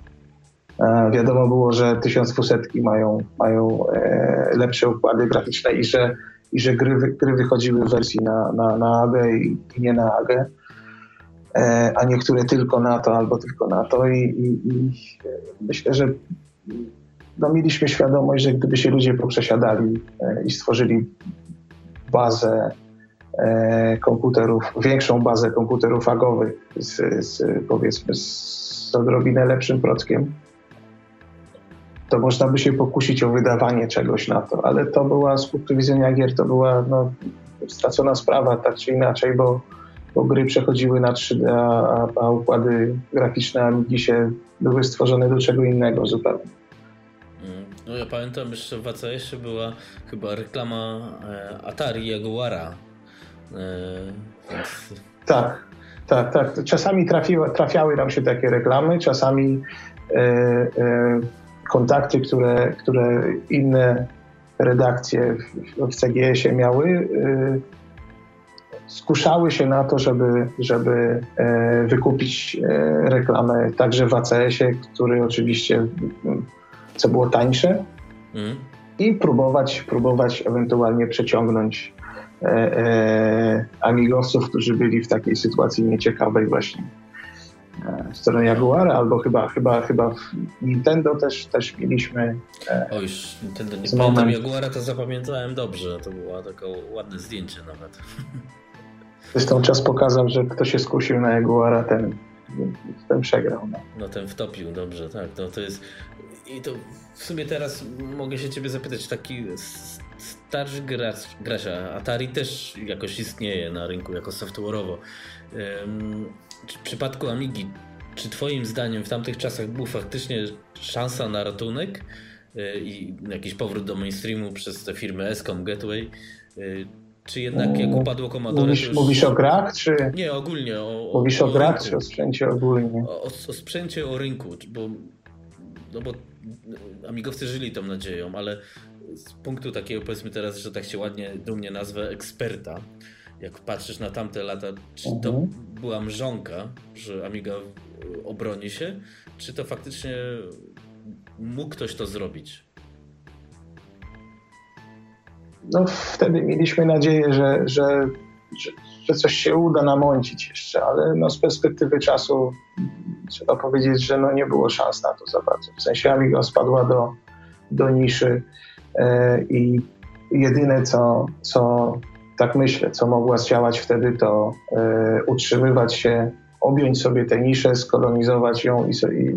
E, wiadomo było, że 1200 mają, mają e, lepsze układy graficzne i że, i że gry, gry wychodziły w wersji na, na, na AG i nie na AG, e, a niektóre tylko na to albo tylko na to. I, i, i myślę, że no, mieliśmy świadomość, że gdyby się ludzie poprzesiadali i stworzyli bazę komputerów, większą bazę komputerów agowych z, z powiedzmy z odrobinę lepszym prockiem, to można by się pokusić o wydawanie czegoś na to, ale to była z punktu widzenia gier, to była no, stracona sprawa, tak czy inaczej, bo, bo gry przechodziły na 3D, a, a układy graficzne Amigi się były stworzone do czego innego zupełnie.
Mm, no ja pamiętam jeszcze w ACS była chyba reklama e, Atari Jaguara. E,
więc... Tak, tak, tak. Czasami trafiły, trafiały nam się takie reklamy, czasami e, e kontakty, które, które inne redakcje w, w CGS-ie miały, y, skuszały się na to, żeby, żeby e, wykupić e, reklamę także w ACS-ie, który oczywiście, co było tańsze, mm. i próbować, próbować ewentualnie przeciągnąć e, e, amigowców, którzy byli w takiej sytuacji nieciekawej właśnie w stronę Jaguara, albo chyba, chyba, chyba w Nintendo też, też mieliśmy.
E, o już Nintendo nie pamiętam Jaguara, to zapamiętałem dobrze. To było takie ładne zdjęcie nawet.
Zresztą czas pokazał, że kto się skusił na Jaguara, ten, ten przegrał. No.
no ten wtopił, dobrze, tak. No, to jest... I to w sumie teraz mogę się ciebie zapytać, taki starszy gracz, gracz Atari też jakoś istnieje na rynku jako software'owo. W przypadku Amigi, czy Twoim zdaniem w tamtych czasach był faktycznie szansa na ratunek e, i jakiś powrót do mainstreamu przez te firmy Escom, Gateway? E, czy jednak jak upadło Commodore...
Mówisz, już... mówisz o grach, czy...
Nie, ogólnie. O,
mówisz o, o grach, rynku. czy o sprzęcie ogólnie?
O, o, sprzęcie, o rynku, bo, no bo amigowcy żyli tą nadzieją, ale z punktu takiego powiedzmy teraz, że tak się ładnie, dumnie nazwę eksperta, jak patrzysz na tamte lata, czy to mhm. była mrzonka, że Amiga obroni się, czy to faktycznie mógł ktoś to zrobić?
no, wtedy mieliśmy nadzieję, że, że, że, że coś się uda namącić jeszcze, ale no, z perspektywy czasu trzeba powiedzieć, że no, nie było szans na to za bardzo. W sensie Amiga spadła do, do niszy i jedyne co, co tak myślę, co mogła zdziałać wtedy, to e, utrzymywać się, objąć sobie tę niszę, skolonizować ją i, i,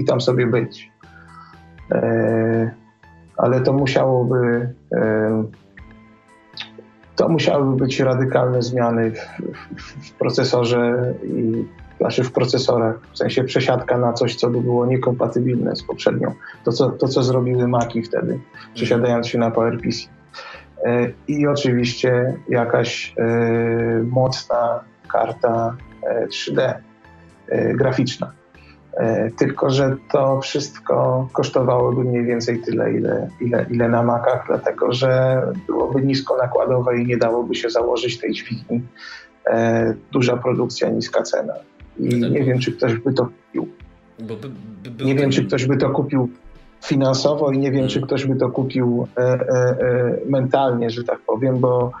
i tam sobie być. E, ale to musiałoby e, to musiałyby być radykalne zmiany w, w, w procesorze i znaczy w procesorach, w sensie przesiadka na coś, co by było niekompatybilne z poprzednią. To, co, to, co zrobiły Maki wtedy, przesiadając się na PowerPC. E, I oczywiście jakaś e, mocna karta 3D e, graficzna. Tylko, że to wszystko kosztowałoby mniej więcej tyle, ile, ile, ile na Macach, dlatego że byłoby nisko nakładowe i nie dałoby się założyć tej dźwigni. Duża produkcja, niska cena. I tak, nie wiem, czy ktoś by to kupił. By, by nie wiem, czy ktoś by to kupił finansowo i nie wiem, czy hmm. ktoś by to kupił e, e, e, mentalnie, że tak powiem, bo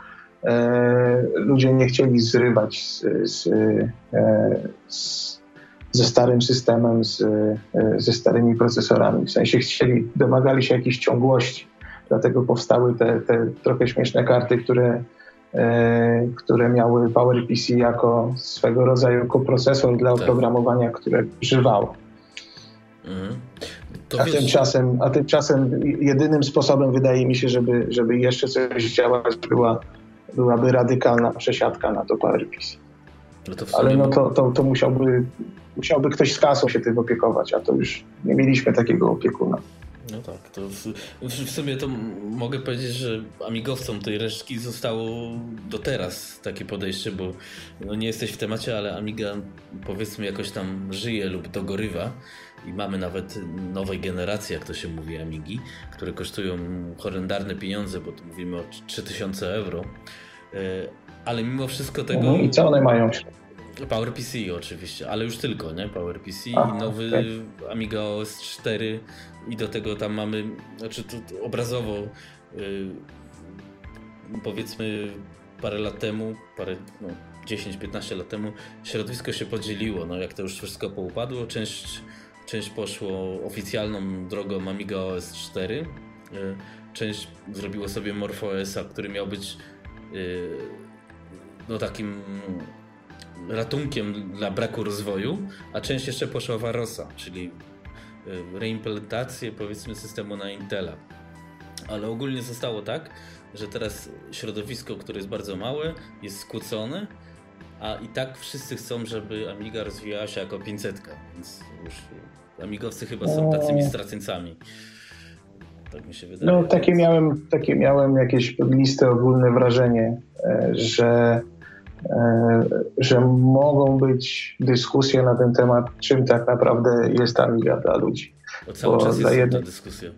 e, ludzie nie chcieli zrywać z, z, e, z, ze starym systemem, z, e, ze starymi procesorami. W sensie chcieli, domagali się jakiejś ciągłości. Dlatego powstały te, te trochę śmieszne karty, które które miały PowerPC jako swego rodzaju koprocesor dla tak. oprogramowania, które używało. Mhm. A, tymczasem, a tymczasem jedynym sposobem wydaje mi się, żeby, żeby jeszcze coś działać, była, byłaby radykalna przesiadka na to PowerPC. No to Ale no to, to, to musiałby, musiałby ktoś z kasą się tym opiekować, a to już nie mieliśmy takiego opiekuna.
No tak, to w, w, sumie to mogę powiedzieć, że amigowcom tej resztki zostało do teraz takie podejście, bo no nie jesteś w temacie, ale Amiga powiedzmy jakoś tam żyje lub dogorywa i mamy nawet nowej generacji, jak to się mówi, Amigi, które kosztują horrendarne pieniądze, bo tu mówimy o 3000 euro, e, ale mimo wszystko tego...
No I co one mają?
PowerPC oczywiście, ale już tylko, nie? PowerPC i nowy okay. Amiga OS 4 i do tego tam mamy, znaczy to obrazowo yy, powiedzmy parę lat temu, parę, no, 10-15 lat temu środowisko się podzieliło, no jak to już wszystko poupadło, część, część poszło oficjalną drogą Amiga OS 4, yy, część zrobiło sobie MorphOS-a, który miał być yy, no takim ratunkiem dla braku rozwoju, a część jeszcze poszła w Arosa, czyli y, reimplementację powiedzmy systemu na Intela. Ale ogólnie zostało tak, że teraz środowisko, które jest bardzo małe, jest skłócone, a i tak wszyscy chcą, żeby Amiga rozwijała się jako 500, więc już amigowcy chyba są tacymi straceńcami. Tak mi się wydaje.
No takie miałem, takie miałem jakieś liste ogólne wrażenie, e, że że mogą być dyskusje na ten temat, czym tak naprawdę jest Amiga dla ludzi.
Bo cały bo czas jest jednych, ta dyskusja.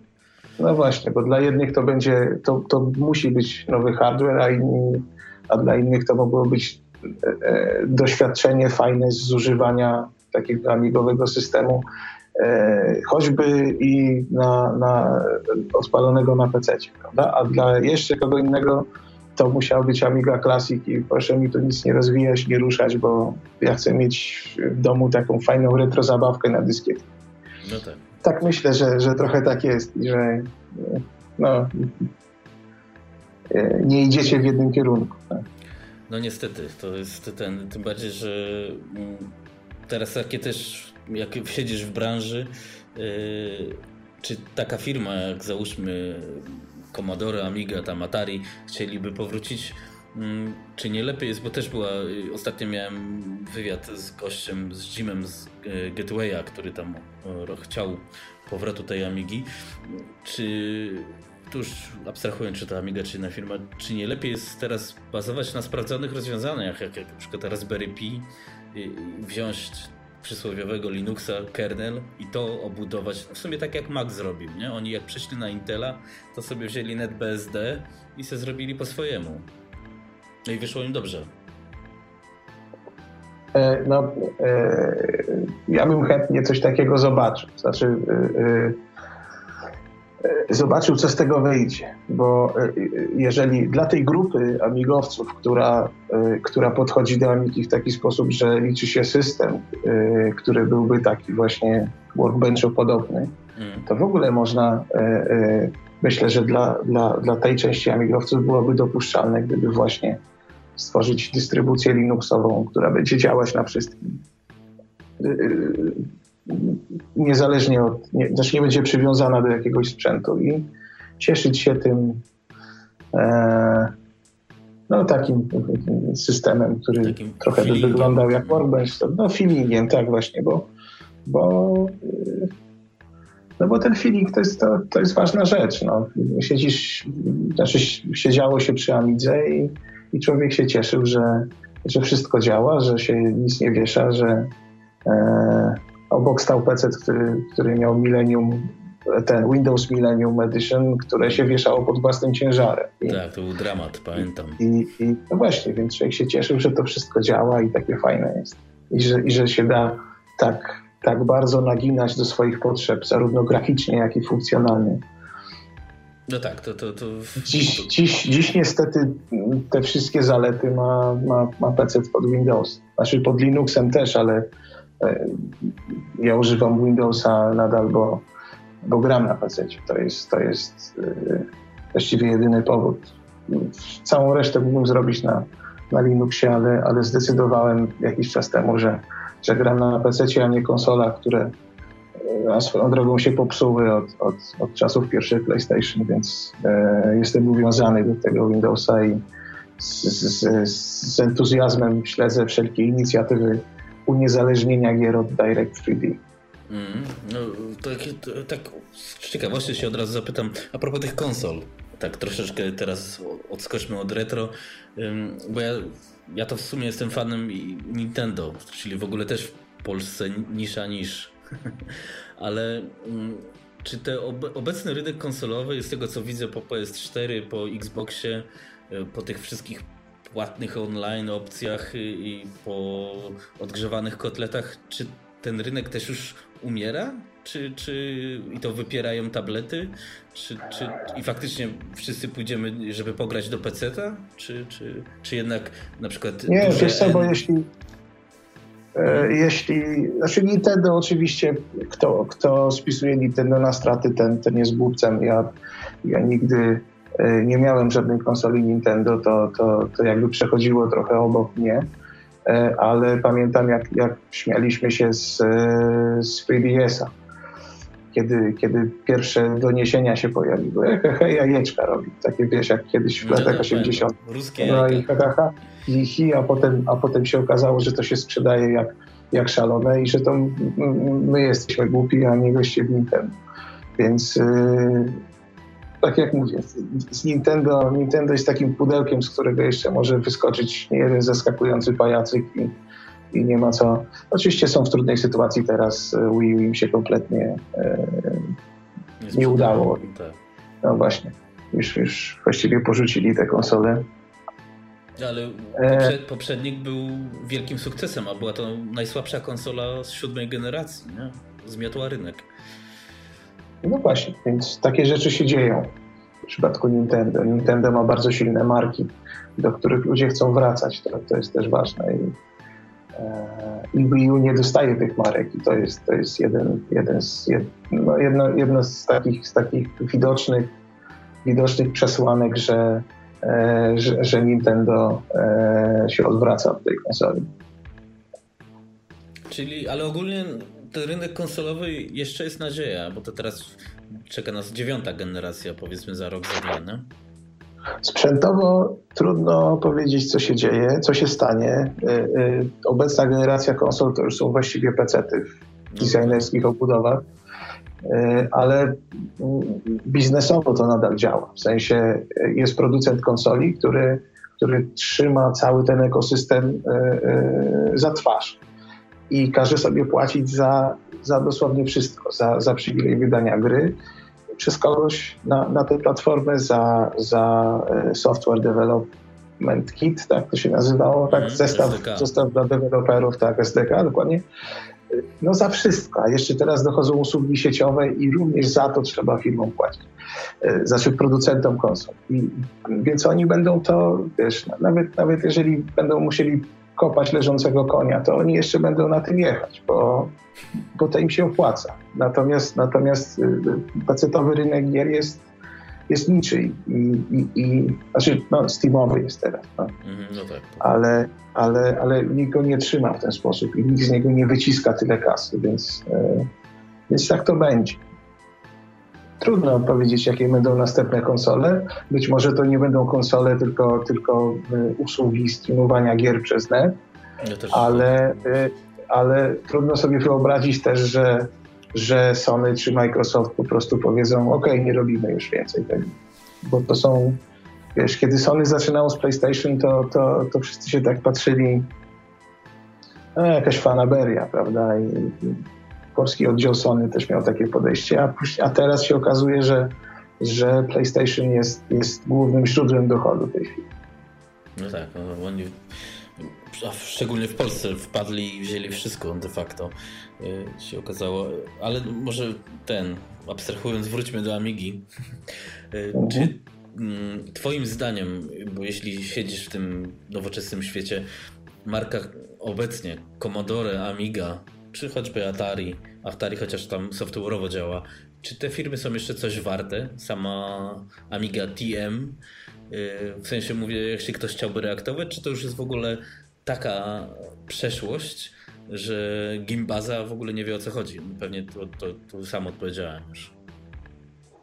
No właśnie, bo dla jednych to będzie, to, to musi być nowy hardware, a, inni, a dla innych to mogło być e, e, doświadczenie fajne z zużywania takiego amigowego systemu, e, choćby i na, na odpalonego na PC, prawda? A dla jeszcze kogo innego to musiał być Amiga Classic i proszę mi tu nic nie rozwijać, nie ruszać, bo ja chcę mieć w domu taką fajną retro zabawkę na dyskiet. No tak. Tak myślę, że, że trochę tak jest i że no, nie idziecie w jednym kierunku. Tak?
No niestety, to jest ten, tym bardziej, że mm, teraz takie też, jak siedzisz w branży, yy, czy taka firma jak załóżmy Commodore, Amiga, tam Atari chcieliby powrócić, mm, czy nie lepiej jest, bo też była, y, ostatnio miałem wywiad z gościem, z Jimem z y, Gatewaya, który tam chciał powrotu tej Amigi, czy tu już abstrahując, czy to Amiga, czy inna firma, czy nie lepiej jest teraz bazować na sprawdzonych rozwiązaniach, jak, jak na przykład Raspberry Pi, wziąć przysłowiowego Linuxa kernel i to obudować, w sumie tak jak Mac zrobił, nie? Oni jak przeszli na Intela, to sobie wzięli NetBSD i se zrobili po swojemu. No i wyszło im dobrze.
E, no, e, ja bym chętnie coś takiego zobaczył. Znaczy, e, zobaczył, co z tego wyjdzie. Bo jeżeli dla tej grupy amigowców, która, która podchodzi do Amigi w taki sposób, że liczy się system, który byłby taki właśnie workbenchu podobny, mm. to w ogóle można, myślę, że dla, dla, dla tej części amigowców byłoby dopuszczalne, gdyby właśnie stworzyć dystrybucję Linuxową, która będzie działać na wszystkim. Niezależnie od, nie, znaczy nie będzie przywiązana do jakiegoś sprzętu i cieszyć się tym e, no takim systemem, który takim trochę by wyglądał jak Workbench. No feelingiem, tak właśnie, bo, bo y, no bo ten feeling to jest, to, to jest ważna rzecz. No. Siedzisz, znaczy siedziało się przy Amidze i i człowiek się cieszył, że, że wszystko działa, że się nic nie wiesza, że e, obok stał PC, który, który miał Millennium, ten Windows Millennium Edition, które się wieszało pod własnym ciężarem.
I, tak, to był dramat, pamiętam.
I, i no właśnie, więc człowiek się cieszył, że to wszystko działa i takie fajne jest. I że, i że się da tak, tak bardzo naginać do swoich potrzeb, zarówno graficznie, jak i funkcjonalnie.
No tak, to... to, to...
Dziś, dziś, dziś niestety te wszystkie zalety ma, ma, ma PC pod Windows. Znaczy pod Linuxem też, ale ja używam Windowsa nadal, bo, bo gram na PC. To jest, to jest e, właściwie jedyny powód. Całą resztę mógłbym zrobić na, na Linuxie, ale, ale zdecydowałem jakiś czas temu, że, że gram na PC, a nie konsolach, które a swoją drogą się popsuły od, od, od czasów pierwszych PlayStation, więc e, jestem uwiązany do tego Windowsa i z, z, z, entuzjazmem śledzę wszelkie inicjatywy uniezależnienia gier od Direct 3D.
Mm, no, to, tak z ciekawości się od razu zapytam, a propos tych konsol, tak troszeczkę teraz odskoczmy od retro, bo ja, ja to w sumie jestem fanem Nintendo, czyli w ogóle też w Polsce nisza niż ale czy ten obecny rynek konsolowy, z tego co widzę po PS4, po Xboxie, e, po tych wszystkich płatnych online opcjach i po odgrzewanych kotletach, czy ten rynek też już umiera? Czy, czy i to wypierają tablety? Czy, czy, I faktycznie wszyscy pójdziemy, żeby pograć do PC-ta? Czy, czy, czy jednak na przykład.
Nie, wiesz co, bo jeśli, E, jeśli, znaczy Nintendo oczywiście, kto, kto spisuje Nintendo na straty, ten, ten jest głupcem. Ja, ja nigdy nie miałem żadnej konsoli Nintendo, to, to, to jakby przechodziło trochę obok mnie, e, ale pamiętam jak, jak śmialiśmy się z, z 3DS-a, kiedy, kiedy pierwsze doniesienia się pojawiły. Hej, jajeczka robi, takie wiesz, jak kiedyś w latach 80.
Ruskie no
i ha, ha, ha hi, a potem, a potem się okazało, że to się sprzedaje jak, jak szalone i że to my jesteśmy głupi, a nie goście w Nintendo. Więc yy, tak jak mówię, z Nintendo, Nintendo jest takim pudełkiem, z którego jeszcze może wyskoczyć jeden zaskakujący pajacyk i, i nie ma co. Oczywiście są w trudnej sytuacji teraz. Wii U im się kompletnie yy, nie udało. No właśnie, już, już właściwie porzucili te konsole.
Ale e, poprzednik był wielkim sukcesem, a była to najsłabsza konsola z siódmej generacji. Nie? Zmiotła rynek.
No właśnie, więc takie rzeczy się dzieją w przypadku Nintendo. Nintendo ma bardzo silne marki, do których ludzie chcą wracać. To, to jest też ważne. I, e, i Wii U nie dostaje tych marek i to jest, to jest jeden, jeden z, jed, no jedno, jedno z, takich, z takich widocznych, widocznych przesłanek, że E, że, że Nintendo e, się odwraca od tej konsoli.
Czyli, ale ogólnie ten rynek konsolowy jeszcze jest nadzieja, bo to teraz czeka nas dziewiąta generacja, powiedzmy za rok, za dwa, nie?
Sprzętowo trudno powiedzieć, co się dzieje, co się stanie. E, obecna generacja konsol to już są właściwie PC-ty w no designerskich obudowach. E, ale biznesowo to nadal działa. W sensie e, jest producent konsoli, który, który trzyma cały ten ekosystem e, za twarz i każe sobie płacić za, za dosłownie wszystko, za, za przywilej wydania gry przez kogoś na, na tę platformę, za, za software development kit, tak to się nazywało, tak, mm, zestaw, zestaw dla deweloperów, tak, SDK, dokładnie. no za wszystko, a jeszcze teraz dochodzą usługi sieciowe i również za to trzeba firmom płacić, znaczy producentom konsol. I, więc oni będą to, wiesz, nawet, nawet jeżeli będą musieli kopać leżącego konia, to oni jeszcze będą na tym jechać, bo, bo to im się opłaca. Natomiast, natomiast pacetowy rynek gier jest jest niczyj i, i, i znaczy no, Steamowy jest teraz, no. Mhm, no tak. ale, ale, ale nikt go nie trzyma w ten sposób i nikt z niego nie wyciska tyle kasy, więc, e, więc tak to będzie. Trudno powiedzieć, jakie będą następne konsole. Być może to nie będą konsole, tylko, tylko e, usługi streamowania gier przez net, ja ale, e, ale trudno sobie wyobrazić też, że że Sony czy Microsoft po prostu powiedzą, ok, nie robimy już więcej tego. Bo to są, wiesz, kiedy Sony zaczynało z PlayStation, to, to, to wszyscy się tak patrzyli, no, jakaś fanaberia, prawda? I polski oddział Sony też miał takie podejście, a, a teraz się okazuje, że, że PlayStation jest, jest głównym źródłem dochodu tej chwili.
No tak, no, oni szczególnie w Polsce wpadli i wzięli wszystko de facto y, się okazało, ale może ten, abstrahując, wróćmy do Amigi. Y, czy mm, twoim zdaniem, bo jeśli siedzisz w tym nowoczesnym świecie, marka obecnie Commodore, Amiga, czy choćby Atari, Atari chociaż tam software'owo działa, czy te firmy są jeszcze coś warte? Sama Amiga TM, y, w sensie mówię, jeśli ktoś chciałby reaktować, czy to już jest w ogóle taka przeszłość, że Gimbaza w ogóle nie wie o co chodzi. Pewnie to, to, to sam odpowiedziałem już.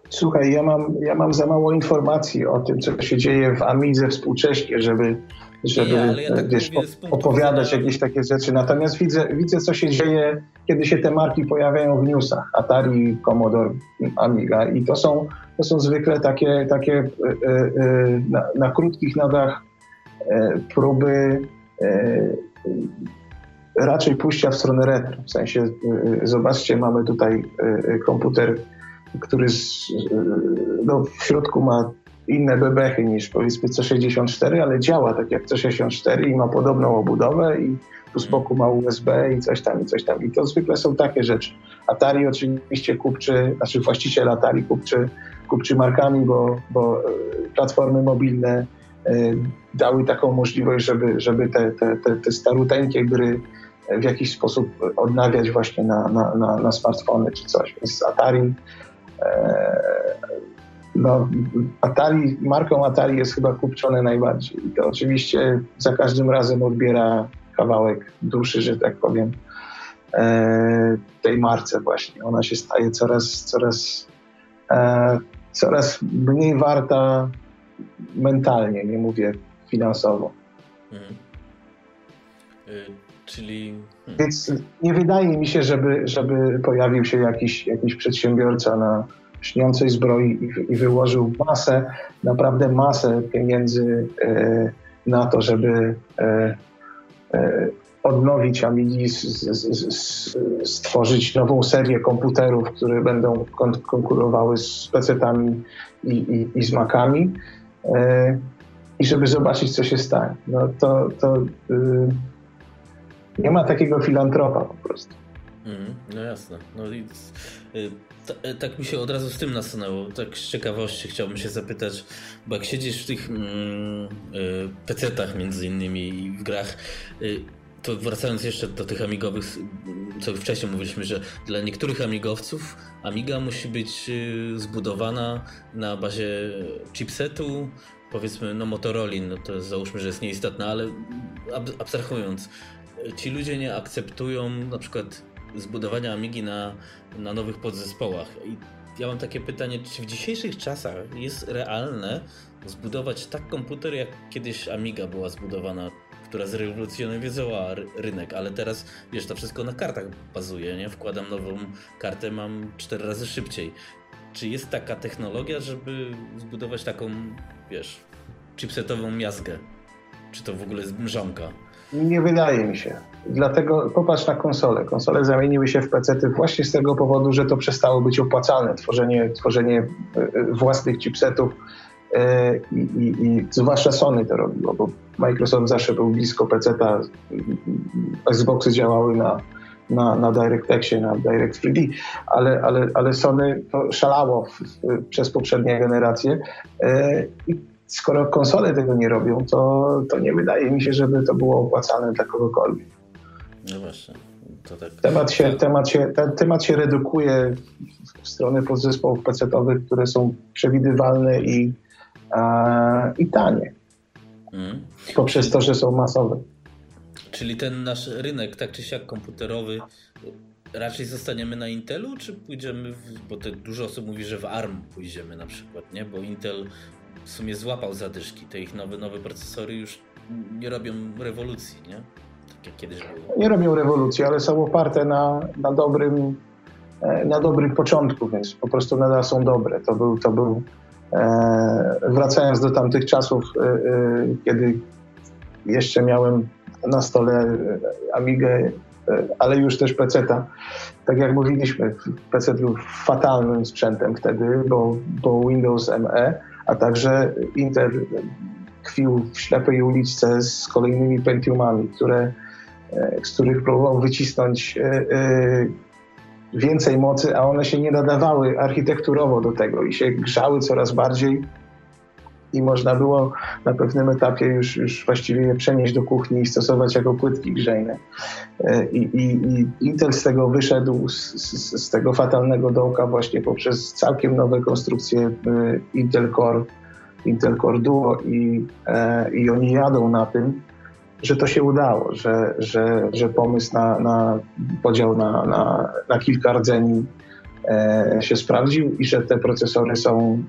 Słuchaj, ja mam, ja mam za mało informacji o tym, co się dzieje w Amidze współcześnie, żeby, żeby nie, ja tak wiesz, opowiadać widzenia... jakieś takie rzeczy. Natomiast widzę, widzę, co się dzieje, kiedy się te marki pojawiają w newsach. Atari, Commodore, Amiga. I to są, to są zwykle takie, takie e, e, na, na krótkich nogach e, próby E, raczej pójścia w stronę retro. W sensie, e, zobaczcie, mamy tutaj e, komputer, który z, no, w środku ma inne bebechy niż powiedzmy C64, ale działa tak jak C64 i ma podobną obudowę i tu z boku ma USB i coś tam, i coś tam. I to zwykle są takie rzeczy. Atari oczywiście kupczy, znaczy właściciel Atari kupczy, kupczy markami, bo, bo platformy mobilne E, dały taką możliwość, żeby, żeby te, te, te, te staruteńkie gry w jakiś sposób odnawiać właśnie na, na, na, na smartfony czy coś. Więc Atari e, no, Atari, marką Atari jest chyba kupczone najbardziej. I to oczywiście za każdym razem odbiera kawałek duszy, że tak powiem, e, tej marce właśnie. Ona się staje coraz, coraz, coraz mniej warta mentalnie, nie mówię finansowo. Mhm.
Y, czyli.
Hmm. Więc nie wydaje mi się, żeby, żeby pojawił się jakiś, jakiś przedsiębiorca na śniącej zbroi i, i wyłożył masę, naprawdę masę pieniędzy e, na to, żeby e, e, odnowić Amigi, stworzyć nową serię komputerów, które będą kon konkurowały z PC-tami i, i, i z Macami. E, i żeby zobaczyć, co się stanie. No to, to yy, nie ma takiego filantropa po prostu.
Mm, no jasne. No i, y, tak mi się od razu z tym nasunęło. Tak z ciekawości chciałbym się zapytać, bo jak siedzisz w tych mm, y, PC-tach między innymi i w grach, y, to wracając jeszcze do tych amigowych, co wcześniej mówiliśmy, że dla niektórych amigowców Amiga musi być y, zbudowana na bazie chipsetu, powiedzmy, no Motorola, no to załóżmy, że jest nieistotne, ale abstrahując, ci ludzie nie akceptują na przykład zbudowania Amigi na, na nowych podzespołach. I ja mam takie pytanie, czy w dzisiejszych czasach jest realne zbudować tak komputer, jak kiedyś Amiga była zbudowana która zrewolucjonizowała rynek, ale teraz, wiesz, to wszystko na kartach bazuje, nie? Wkładam nową kartę, mam cztery razy szybciej. Czy jest taka technologia, żeby zbudować taką, wiesz, chipsetową miazgę? Czy to w ogóle jest mrzonka?
Nie wydaje mi się. Dlatego popatrz na konsole. Konsole zamieniły się w PC właśnie z tego powodu, że to przestało być opłacalne. Tworzenie, tworzenie e, własnych chipsetów E, I, i, I, zwłaszcza Sony to robiło, bo Microsoft zawsze był blisko PC-a. Xboxy działały na, na, na DirectXie, na Direct 3D, ale, ale, ale Sony to szalało w, w, przez poprzednie generacje e, skoro konsole tego nie robią, to, to nie wydaje mi się, żeby to było opłacalne dla kogokolwiek.
No właśnie. Tak.
Temat, się, temat, się, ten temat się redukuje w stronę podzespołów pecetowych, które są przewidywalne i, a, i tanie. Mm. Poprzez to, że są masowe.
Czyli ten nasz rynek, tak czy siak komputerowy, raczej zostaniemy na Intelu, czy pójdziemy, w, bo te dużo osób mówi, że w ARM pójdziemy na przykład, nie? Bo Intel w sumie złapał zadyszki. Te ich nowe, nowe procesory już nie robią rewolucji, nie? Tak jak kiedyś było.
Nie robią rewolucji, ale są oparte na, na dobrym e, na dobrym początku, więc po prostu nadal są dobre. To był, to był e, wracając do tamtych czasów, e, e, kiedy jeszcze miałem na stole e, Amigę, e, ale już też PC-ta. Tak jak mówiliśmy, PC był fatalnym sprzętem wtedy, bo, bo Windows ME, a także Intel tkwił w ślepej uliczce z kolejnymi Pentiumami, które, e, z których próbował wycisnąć więcej mocy, a one się nie nadawały architekturowo do tego i się grzały coraz bardziej i można było na pewnym etapie już, już właściwie je przenieść do kuchni i stosować jako płytki grzejne. E, I, i, i Intel z tego wyszedł, z, z, z, tego fatalnego dołka właśnie poprzez całkiem nowe konstrukcje e, Intel Core, Intel Core Duo i, e, i oni jadą na tym, że to się udało, że, że, że pomysł na, na podział na, na, na kilka rdzeni się sprawdził i że te procesory są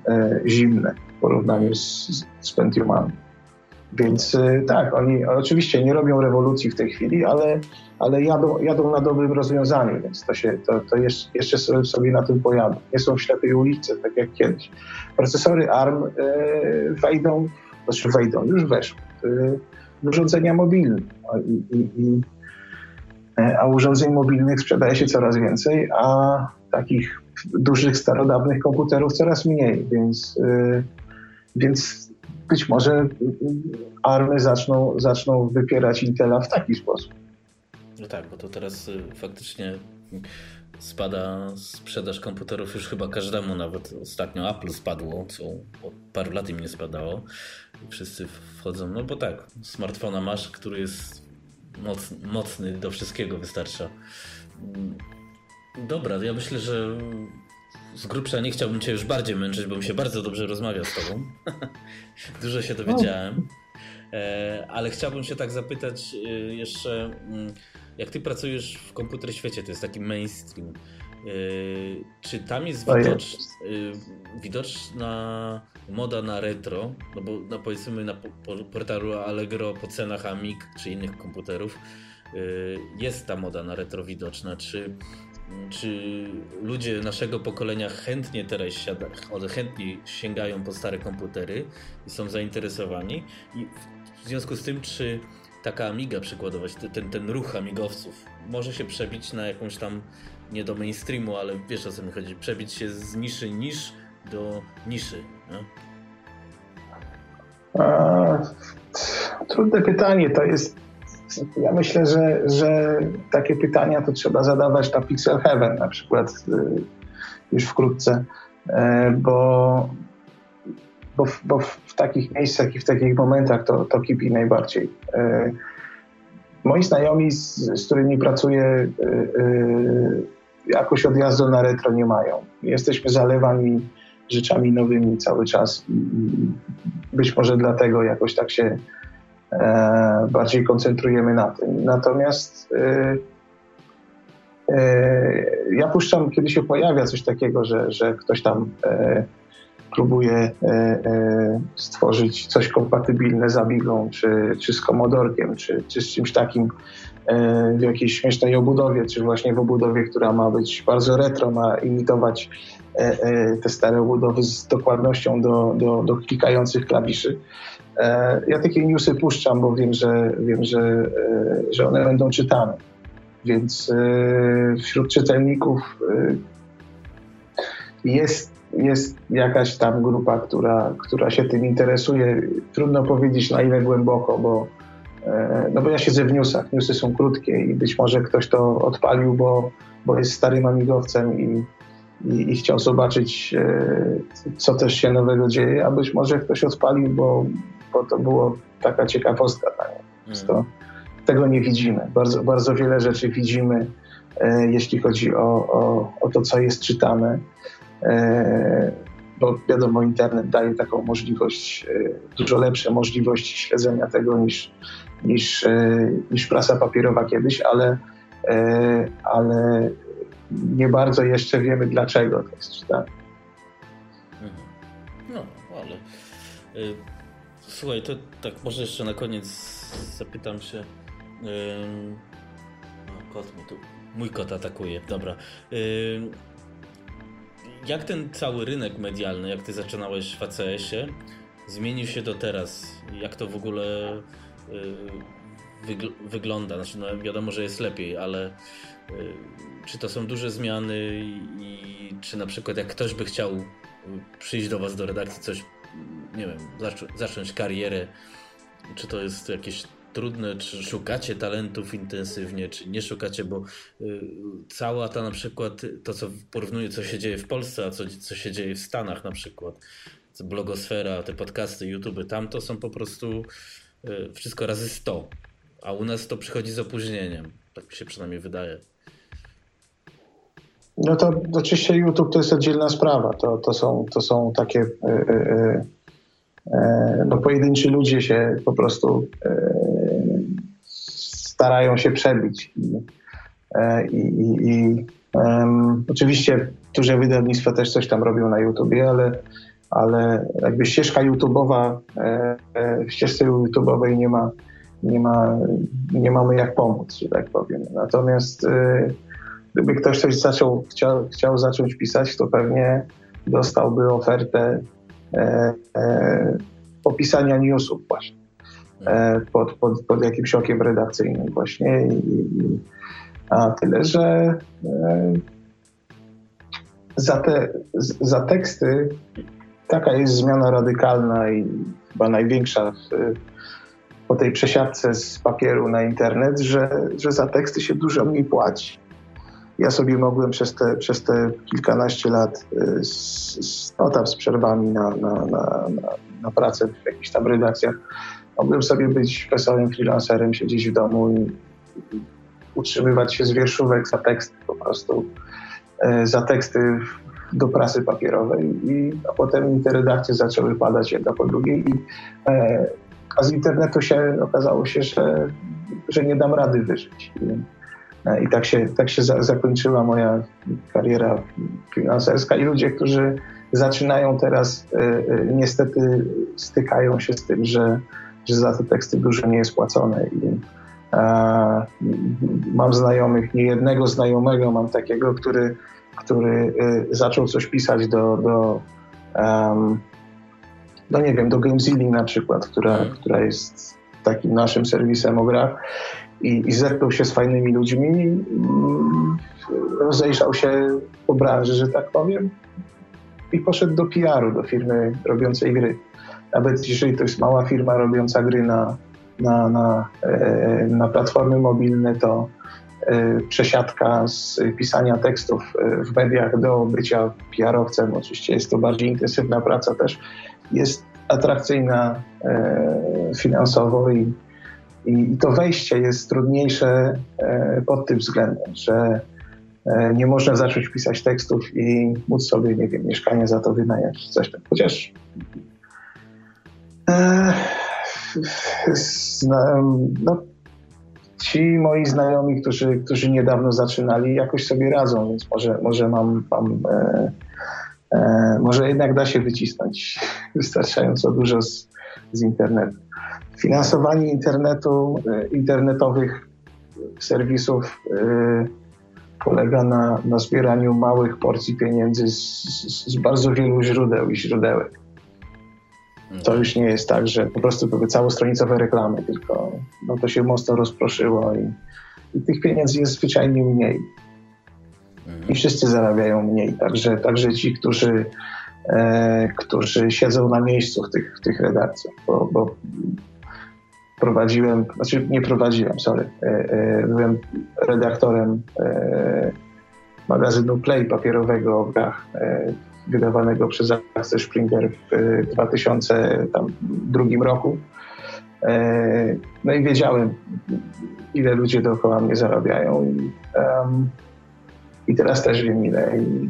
zimne porównaniu z, z Pentiumami. Więc e, tak, oni oczywiście nie robią rewolucji w tej chwili, ale, ale jadą, jadą na dobrym rozwiązaniu, więc to, się, to, to jeszcze, sobie na tym pojadą. Nie są w ślepej ulicy, tak jak kiedyś. Procesory ARM wejdą, znaczy wejdą, już weszły w urządzenia mobilne. I, i, i, a urządzeń mobilnych sprzedaje się coraz więcej, a takich dużych, starodawnych komputerów coraz mniej, więc, yy, więc być może army zaczną, zaczną wypierać Intela w taki sposób.
No tak, bo to teraz y, faktycznie spada sprzedaż komputerów już chyba każdemu, nawet ostatnio Apple spadło, co od paru lat im nie spadało. Wszyscy wchodzą, no bo tak, smartfona masz, który jest mocny, do wszystkiego wystarcza. Dobra, ja myślę, że z grubsza nie chciałbym Cię już bardziej męczyć, bo mi się bardzo dobrze rozmawia z Tobą. Dużo się dowiedziałem. E, ale chciałbym się tak zapytać e, jeszcze, mm, jak Ty pracujesz w komputer świecie, to jest taki mainstream. E, czy tam jest widocz, widoczna moda na retro? No bo no powiedzmy na portalu Allegro po cenach Amig czy innych komputerów jest ta moda na retro widoczna. Czy czy ludzie naszego pokolenia chętnie teraz siada, chętnie sięgają po stare komputery i są zainteresowani. I w związku z tym, czy taka Amiga przykładowa, ten, ten ruch amigowców może się przebić na jakąś tam, nie do mainstreamu, ale wiesz o co mi chodzi, przebić się z niszy niż do niszy. No?
Trudne pytanie. To jest ja myślę, że, że takie pytania to trzeba zadawać na Pixel Heaven na przykład y, już wkrótce, e, bo, bo, bo w takich miejscach i w takich momentach to, to kipi najbardziej. E, moi znajomi, z, z którymi pracuję, y, y, jakoś odjazdu na retro nie mają. Jesteśmy zalewani rzeczami nowymi cały czas i być może dlatego jakoś tak się bardziej koncentrujemy na tym. Natomiast e, e, ja puszczam, kiedy się pojawia coś takiego, że, że ktoś tam próbuje stworzyć coś kompatybilne z Amigą, czy, czy z Komodorkiem, czy, czy z czymś takim w jakiejś śmiesznej obudowie, czy właśnie w obudowie, która ma być bardzo retro, ma imitować te stare obudowy z dokładnością do, do, do klikających klawiszy E, ja takie newsy puszczam, bo wiem, że, wiem, że, e, że one będą czytane. Więc e, wśród czytelników jest, jest jakaś tam grupa, która, która się tym interesuje. Trudno powiedzieć na ile głęboko, bo E, no bo ja siedzę w newsach, newsy są krótkie i być może ktoś to odpalił, bo, bo jest starym amigowcem i, i, i chciał zobaczyć, e, co też się nowego dzieje, a być może ktoś odpalił, bo, bo to było taka ciekawostka. Tak? To, tego nie widzimy. Bardzo, bardzo wiele rzeczy widzimy, e, jeśli chodzi o, o, o to, co jest czytane bo wiadomo, internet daje taką możliwość, dużo lepsze możliwości śledzenia tego niż, niż, e, niż prasa papierowa kiedyś, ale, e, ale nie bardzo jeszcze wiemy, dlaczego to jest czytane.
Mhm. No, ale. Słuchaj, to tak może jeszcze na koniec zapytam się. O, kot mi tu. Mój kot atakuje, dobra. Jak ten cały rynek medialny, jak ty zaczynałeś w ACS-ie, zmienił się do teraz? Jak to w ogóle Y, wygl wygląda. Znaczy, no wiadomo, że jest lepiej, ale y, czy to są duże zmiany i czy na przykład jak ktoś by chciał y, przyjść do Was do redakcji, coś, nie wiem, zacząć karierę, czy to jest jakieś trudne, czy szukacie talentów intensywnie, czy nie szukacie, bo cała ta na przykład, to co porównuję, co się dzieje w Polsce, a co, co się dzieje w Stanach na przykład, blogosfera, te podcasty, YouTube, tam to są po prostu Y, wszystko razy 100, a u nas to przychodzi z opóźnieniem. Tak mi się przynajmniej wydaje.
No to oczywiście YouTube to jest oddzielna sprawa. To, to, są, to są takie yy, yy, no pojedynczy ludzie się po prostu starają się przebić. I, i, i oczywiście duże wydawnictwa też coś tam robią na YouTubie, ale ale jakby ścieżka YouTube'owa, e, e, w ścieżce YouTube'owej nie ma, nie, ma, nie mamy jak pomóc, że tak powiem. Natomiast e, gdyby ktoś coś zaczął, chciał, chciał zacząć pisać, to pewnie dostałby ofertę e, e, opisania newsów właśnie e, pod, pod, pod jakimś okiem redakcyjnym właśnie. I, i, a tyle, że e, za te za teksty taka jest zmiana radykalna i chyba największa w, po tej przesiadce z papieru na internet, że, że za teksty się dużo mniej płaci. Ja sobie mogłem przez te, przez te kilkanaście lat y, z, z, no tam z przerwami na, na, na, na, pracę w jakichś tam redakcjach, mogłem sobie być wesołym freelancerem, siedzieć w domu i, i utrzymywać się z wierszówek za teksty po prostu. Y, za teksty do prasy papierowej, i, a potem te redakcje zaczęły padać jedna po drugiej. I, e, a z internetu się okazało się, że, że nie dam rady wyżyć. I, i tak się, tak się za, zakończyła moja kariera finanserska i ludzie, którzy zaczynają teraz, e, e, niestety stykają się z tym, że, że za te teksty dużo nie jest płacone. I, e, mam znajomych, nie jednego znajomego mam takiego, który który zaczął coś pisać do, do um, nie wiem, do Gamezilli na przykład, która, która jest takim naszym serwisem o grach i, i zetknął się z fajnymi ludźmi, mm, rozejrzał się po branży, że tak powiem i poszedł do PR-u, do firmy robiącej gry. Nawet jeżeli to jest mała firma robiąca gry na, na, na, e, na platformy mobilne, to E, przesiadka z pisania tekstów e, w mediach do bycia PR-owcem. Oczywiście jest to bardziej intensywna praca też. Jest atrakcyjna finansowo i, i to wejście jest trudniejsze pod tym względem, że nie można zacząć pisać tekstów i móc sobie, nie wiem, mieszkanie za to wynająć, coś tam. Chociaż e, no, ci moi znajomi, którzy, którzy niedawno zaczynali, jakoś sobie radzą, więc może, może mam, mam e, e, może jednak da się wycisnąć wystarczająco dużo z, z internetu. Finansowanie internetu, e, internetowych serwisów e, polega na, na zbieraniu małych porcji pieniędzy z, z, z bardzo wielu źródeł i źródełek. To już nie jest tak, że po prostu były całostronicowe reklamy, tylko no to się mocno rozproszyło i, i tych pieniędzy jest zwyczajnie mniej. I wszyscy zarabiają mniej, także, także ci, którzy, e, którzy siedzą na miejscu w tych, w tych redakcjach, bo, bo prowadziłem, znaczy nie prowadziłem, sorry, byłem redaktorem magazynu Play papierowego o grach wydawanego przez Axel Springer w 2002 roku. No i wiedziałem, ile ludzie dookoła mnie zarabiają. I, um, i teraz też wiem ile. I,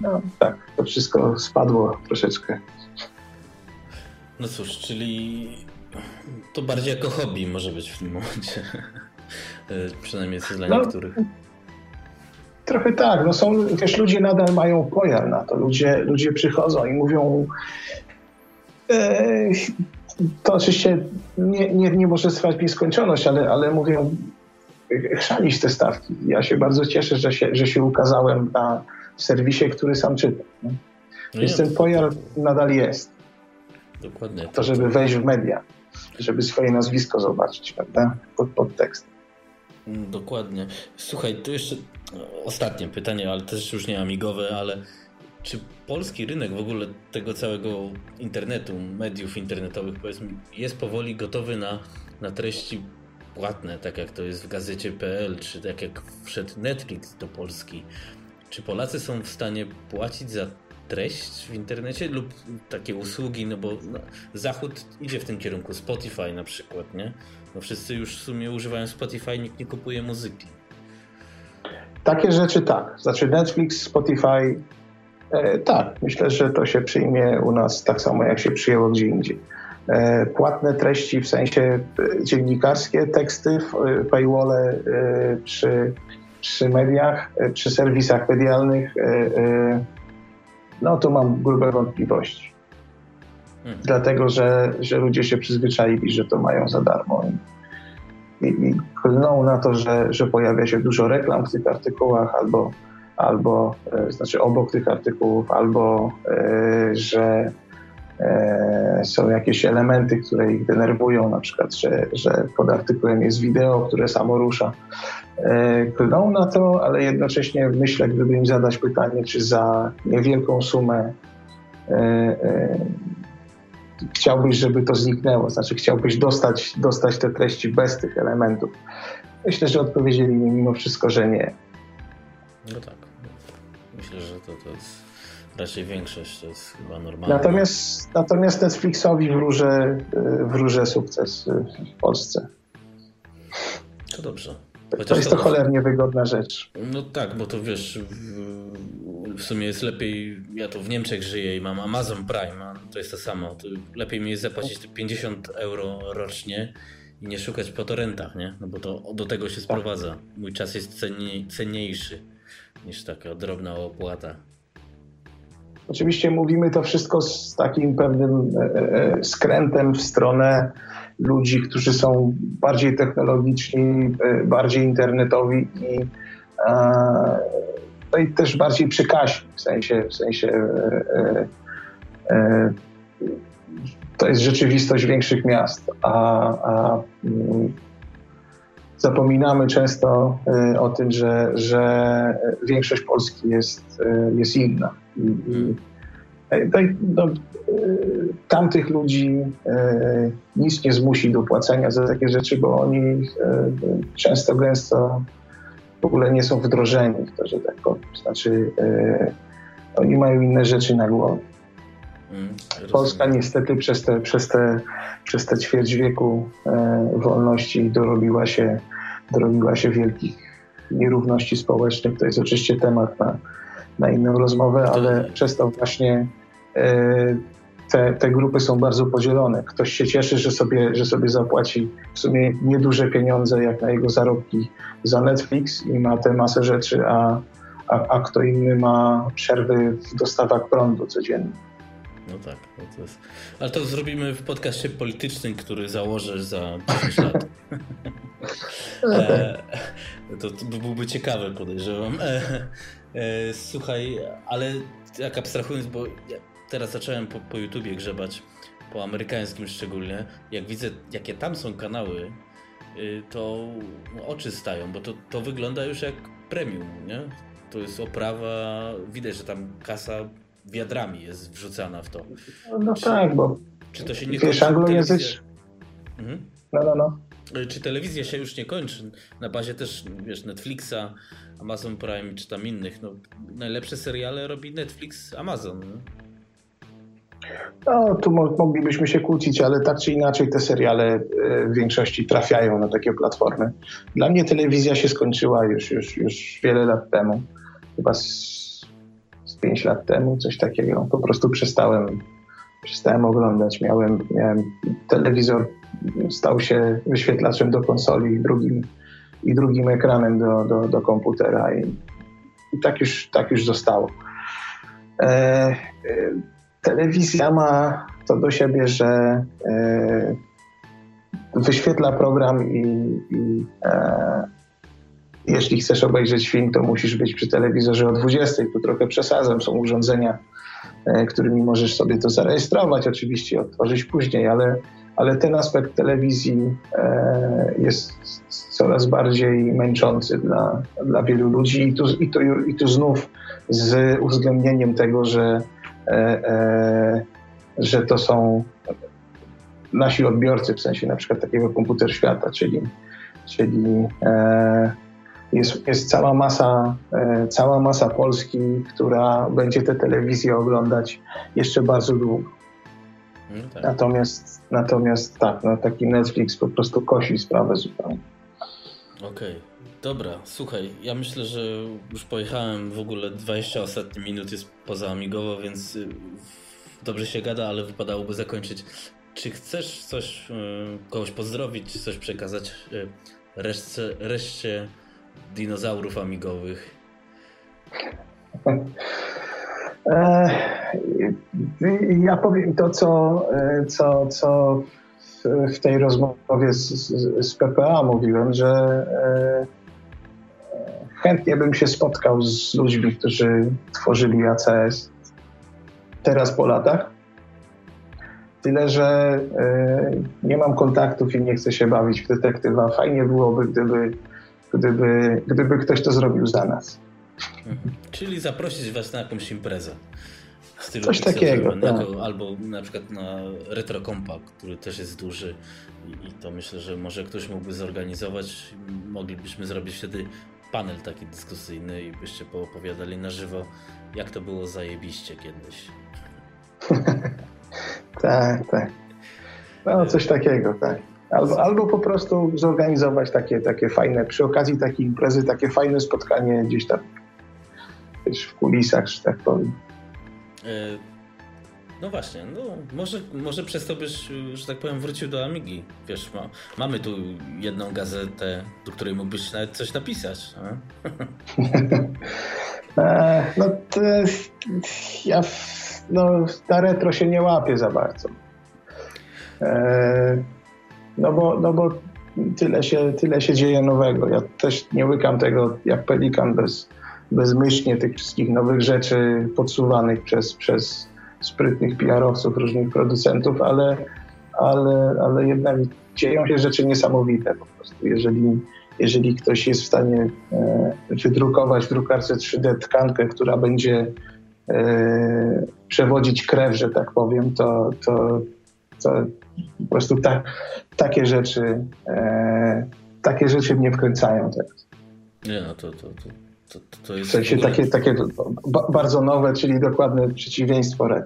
no tak, to wszystko spadło troszeczkę.
No cóż, czyli to bardziej jako hobby może być w tym momencie. Przynajmniej jest dla no, niektórych.
Trochę tak. No są, wiesz, ludzie nadal mają pojar na to. Ludzie, ludzie przychodzą i mówią e, to oczywiście nie, nie, nie może trwać nieskończoność, ale, ale mówią chrzanić te stawki. Ja się bardzo cieszę, że się, że się ukazałem na serwisie, który sam czytam. No Więc ten pojar nadal jest.
Dokładnie.
To, żeby wejść w media, żeby swoje nazwisko zobaczyć, prawda? Pod, pod tekst.
Mm, dokładnie. Słuchaj, tu jeszcze ostatnie pytanie, ale też już nie amigowe, ale czy polski rynek w ogóle tego całego internetu, mediów internetowych powiedzmy, jest powoli gotowy na, na treści płatne, tak jak to jest w gazecie.pl, czy tak jak wszedł Netflix do Polski? Czy Polacy są w stanie płacić za treść w internecie lub takie usługi, no bo no, Zachód idzie w tym kierunku, Spotify na przykład, nie? No wszyscy już w sumie używają Spotify, nikt nie kupuje muzyki.
Takie rzeczy tak. Znaczy Netflix, Spotify, e, tak. Myślę, że to się przyjmie u nas tak samo, jak się przyjęło gdzie indziej. E, płatne treści w sensie e, dziennikarskie, teksty, e, paywalle e, przy, przy mediach, e, przy serwisach medialnych, no to mam grube wątpliwości. Hmm. Dlatego, że, że ludzie się przyzwyczaili, że to mają za darmo. I, i klną na to, że, że pojawia się dużo reklam w tych artykułach, albo, albo e, znaczy obok tych artykułów, albo e, że są jakieś elementy, które ich denerwują, na przykład, że, że pod artykułem jest wideo, które samo rusza. E, klną na to, ale jednocześnie myślę, gdyby im zadać pytanie, czy za niewielką sumę e, e, chciałbyś, żeby to zniknęło, znaczy chciałbyś dostać, dostać te treści bez tych elementów. Myślę, że odpowiedzieli mi mimo wszystko, że nie.
No tak. Myślę, że to, to jest raczej większość, to jest chyba normalne.
Natomiast, natomiast Netflixowi wróżę, wróżę sukces w Polsce.
To dobrze.
Chociaż to jest to, cholernie wygodna rzecz.
No tak, bo to wiesz, w, w, sumie jest lepiej, ja tu w Niemczech żyję i mam Amazon Prime, a to jest to samo. To lepiej mi jest zapłacić 50 euro rocznie i nie szukać po torrentach, nie? No bo to do tego się sprowadza. Mój czas jest cenniej, cenniejszy niż taka drobna opłata.
Oczywiście mówimy to wszystko z takim pewnym e, e, e skrętem w stronę ludzi, którzy są bardziej technologiczni, bardziej internetowi i, no i też bardziej przykaśni, w sensie, w sensie to jest rzeczywistość większych miast, a, a mm, zapominamy często o tym, że, że większość Polski jest, jest inna. I, i, no, tamtych ludzi e, nic nie zmusi do płacenia za takie rzeczy, bo oni e, często, gęsto w ogóle nie są wdrożeni w to, że tak powiem. Znaczy, e, oni mają inne rzeczy na głowie. Mm, Polska niestety przez te, przez te, przez te ćwierć wieku wolności dorobiła się, dorobiła się wielkich nierówności społecznych. To jest oczywiście temat na, na inną rozmowę, ale przez to właśnie te, te grupy są bardzo podzielone. Ktoś się cieszy, że sobie, że sobie zapłaci w sumie nieduże pieniądze jak na jego zarobki za Netflix i ma tę masę rzeczy, a, a, a kto inny ma przerwy w dostawach prądu codziennie.
No tak, no to jest... ale to zrobimy w podcaście politycznym, który założę za 10 lat. e, to, to byłby ciekawy, podejrzewam. E, e, słuchaj, ale jak abstrahując, bo teraz zacząłem po, po YouTubie grzebać, po amerykańskim szczególnie. Jak widzę, jakie tam są kanały, y, to oczy stają, bo to, to wygląda już jak premium, nie? To jest oprawa, widać, że tam kasa wiadrami jest wrzucana w to.
No czy, tak, bo
czy to się nie
wiesz, anglojęzycz... Mhm. No, no, no.
Czy telewizja się już nie kończy? Na bazie też, wiesz, Netflixa, Amazon Prime czy tam innych. No, najlepsze seriale robi Netflix, Amazon. No?
No, tu moglibyśmy się kłócić, ale tak czy inaczej te seriale e, w większości trafiają na takie platformy. Dla mnie telewizja się skończyła już, już, już wiele lat temu. Chyba z, z 5 lat temu, coś takiego. Po prostu przestałem, przestałem oglądać. Miałem, miałem telewizor, stał się wyświetlaczem do konsoli i drugim, i drugim ekranem do, do, do komputera. I, i tak, już, tak już zostało. E, e, telewizja ma to do siebie, że e, wyświetla program i, i e, jeśli chcesz obejrzeć film, to musisz być przy telewizorze o 20. Tu trochę przesadzam, są urządzenia, którymi możesz sobie to zarejestrować, oczywiście otworzyć później, ale, ale ten aspekt telewizji e, jest coraz bardziej męczący dla, dla wielu ludzi i tu, i, tu, i tu znów z uwzględnieniem tego, że E, e, że to są nasi odbiorcy, w sensie na przykład takiego komputer świata, czyli, czyli e, jest, jest cała masa, cała masa Polski, która będzie te telewizje oglądać jeszcze bardzo długo. No tak. Natomiast, natomiast tak, no, taki Netflix po prostu kosi sprawę zupełnie.
Okej. Okay. Dobra, słuchaj, ja myślę, że już pojechałem w ogóle 20 ostatnich minut jest poza Amigowo, więc y, dobrze się gada, ale wypadałoby zakończyć. Czy chcesz coś, y, kogoś pozdrowić, coś przekazać y, reszcie, reszcie dinozaurów amigowych?
E, ja powiem to, co, co, co w tej rozmowie z, z, PPA mówiłem, że e, chętnie bym się spotkał z ludźmi, którzy tworzyli ACS teraz po latach. Tyle, że nie mam kontaktów i nie chcę się bawić w detektywa. Fajnie byłoby, gdyby, gdyby, gdyby ktoś to zrobił za nas.
Mhm. Czyli zaprosić was na jakąś imprezę.
W stylu Coś takiego. Tak.
Albo na przykład na Retro Kompa, który też jest duży i, i to myślę, że może ktoś mógłby zorganizować. Moglibyśmy zrobić wtedy panel taki dyskusyjny i byście poopowiadali na żywo, jak to było zajebiście kiedyś.
tak, tak. No coś takiego, tak. Albo, albo po prostu zorganizować takie, takie fajne, przy okazji takiej imprezy, takie fajne spotkanie gdzieś tam wiesz, w kulisach, że tak powiem. E,
no właśnie, no może, może przez to byś, że tak powiem, wrócił do Amigi. Wiesz, ma, mamy tu jedną gazetę, do której mógłbyś nawet coś napisać.
e, no to ja no, na retro się nie łapię za bardzo. No, bo, no bo tyle się, tyle się dzieje nowego. Ja też nie łykam tego jak pelikan bez, bezmyślnie tych wszystkich nowych rzeczy podsuwanych przez, przez sprytnych PR-owców, różnych producentów, ale, ale, ale jednak dzieją się rzeczy niesamowite po prostu. Jeżeli, jeżeli ktoś jest w stanie e, wydrukować w drukarce 3D tkankę, która będzie e, przewodzić krew, że tak powiem, to, to, to po prostu ta, takie rzeczy e, takie rzeczy mnie wkręcają teraz.
Nie, no to, to, to, to, to jest...
W sensie takie, takie bardzo nowe, czyli dokładne przeciwieństwo Red.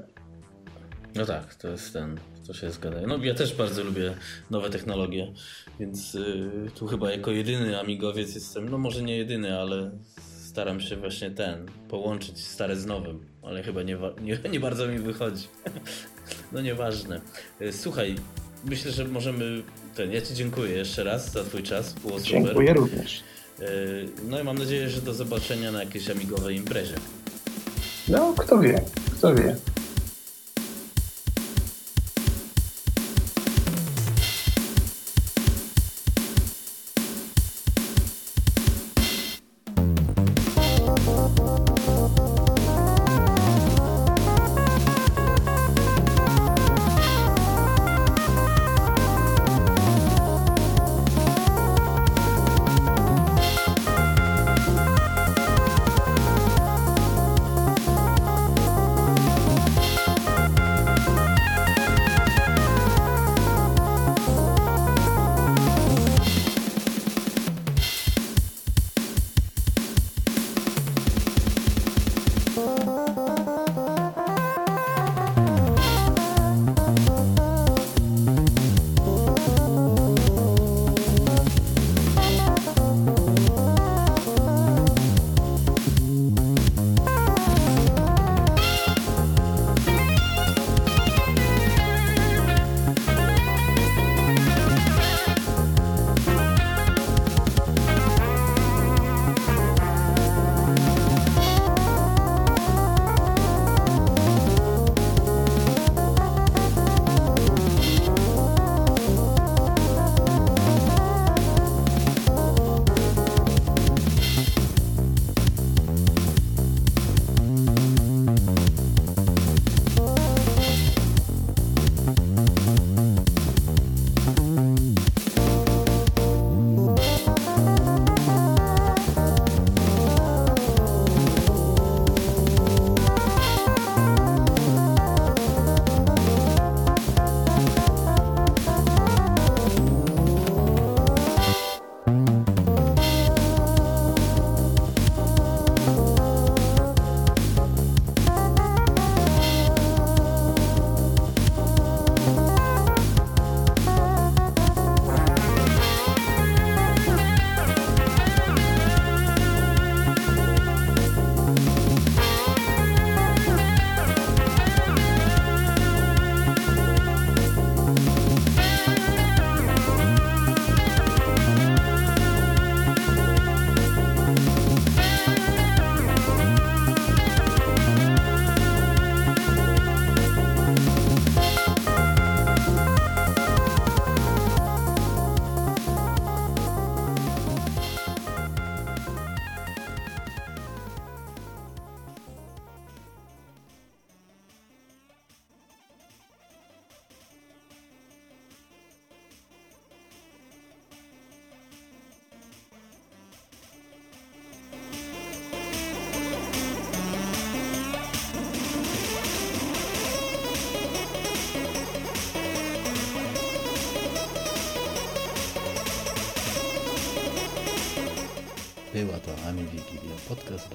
No tak, to jest ten, to się zgadza. No ja też bardzo lubię nowe technologie, więc y, tu chyba jako jedyny amigowiec jestem, no może nie jedyny, ale staram się właśnie ten, połączyć stare z nowym, ale chyba nie, nie, nie bardzo mi wychodzi. no nieważne. Y, słuchaj, myślę, że możemy, ten, ja Ci dziękuję jeszcze raz za Twój czas, było
super. Dziękuję również.
Y, no i mam nadzieję, że do zobaczenia na jakiejś amigowej imprezie.
No, kto wie, kto wie.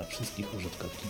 Wigilia, podcast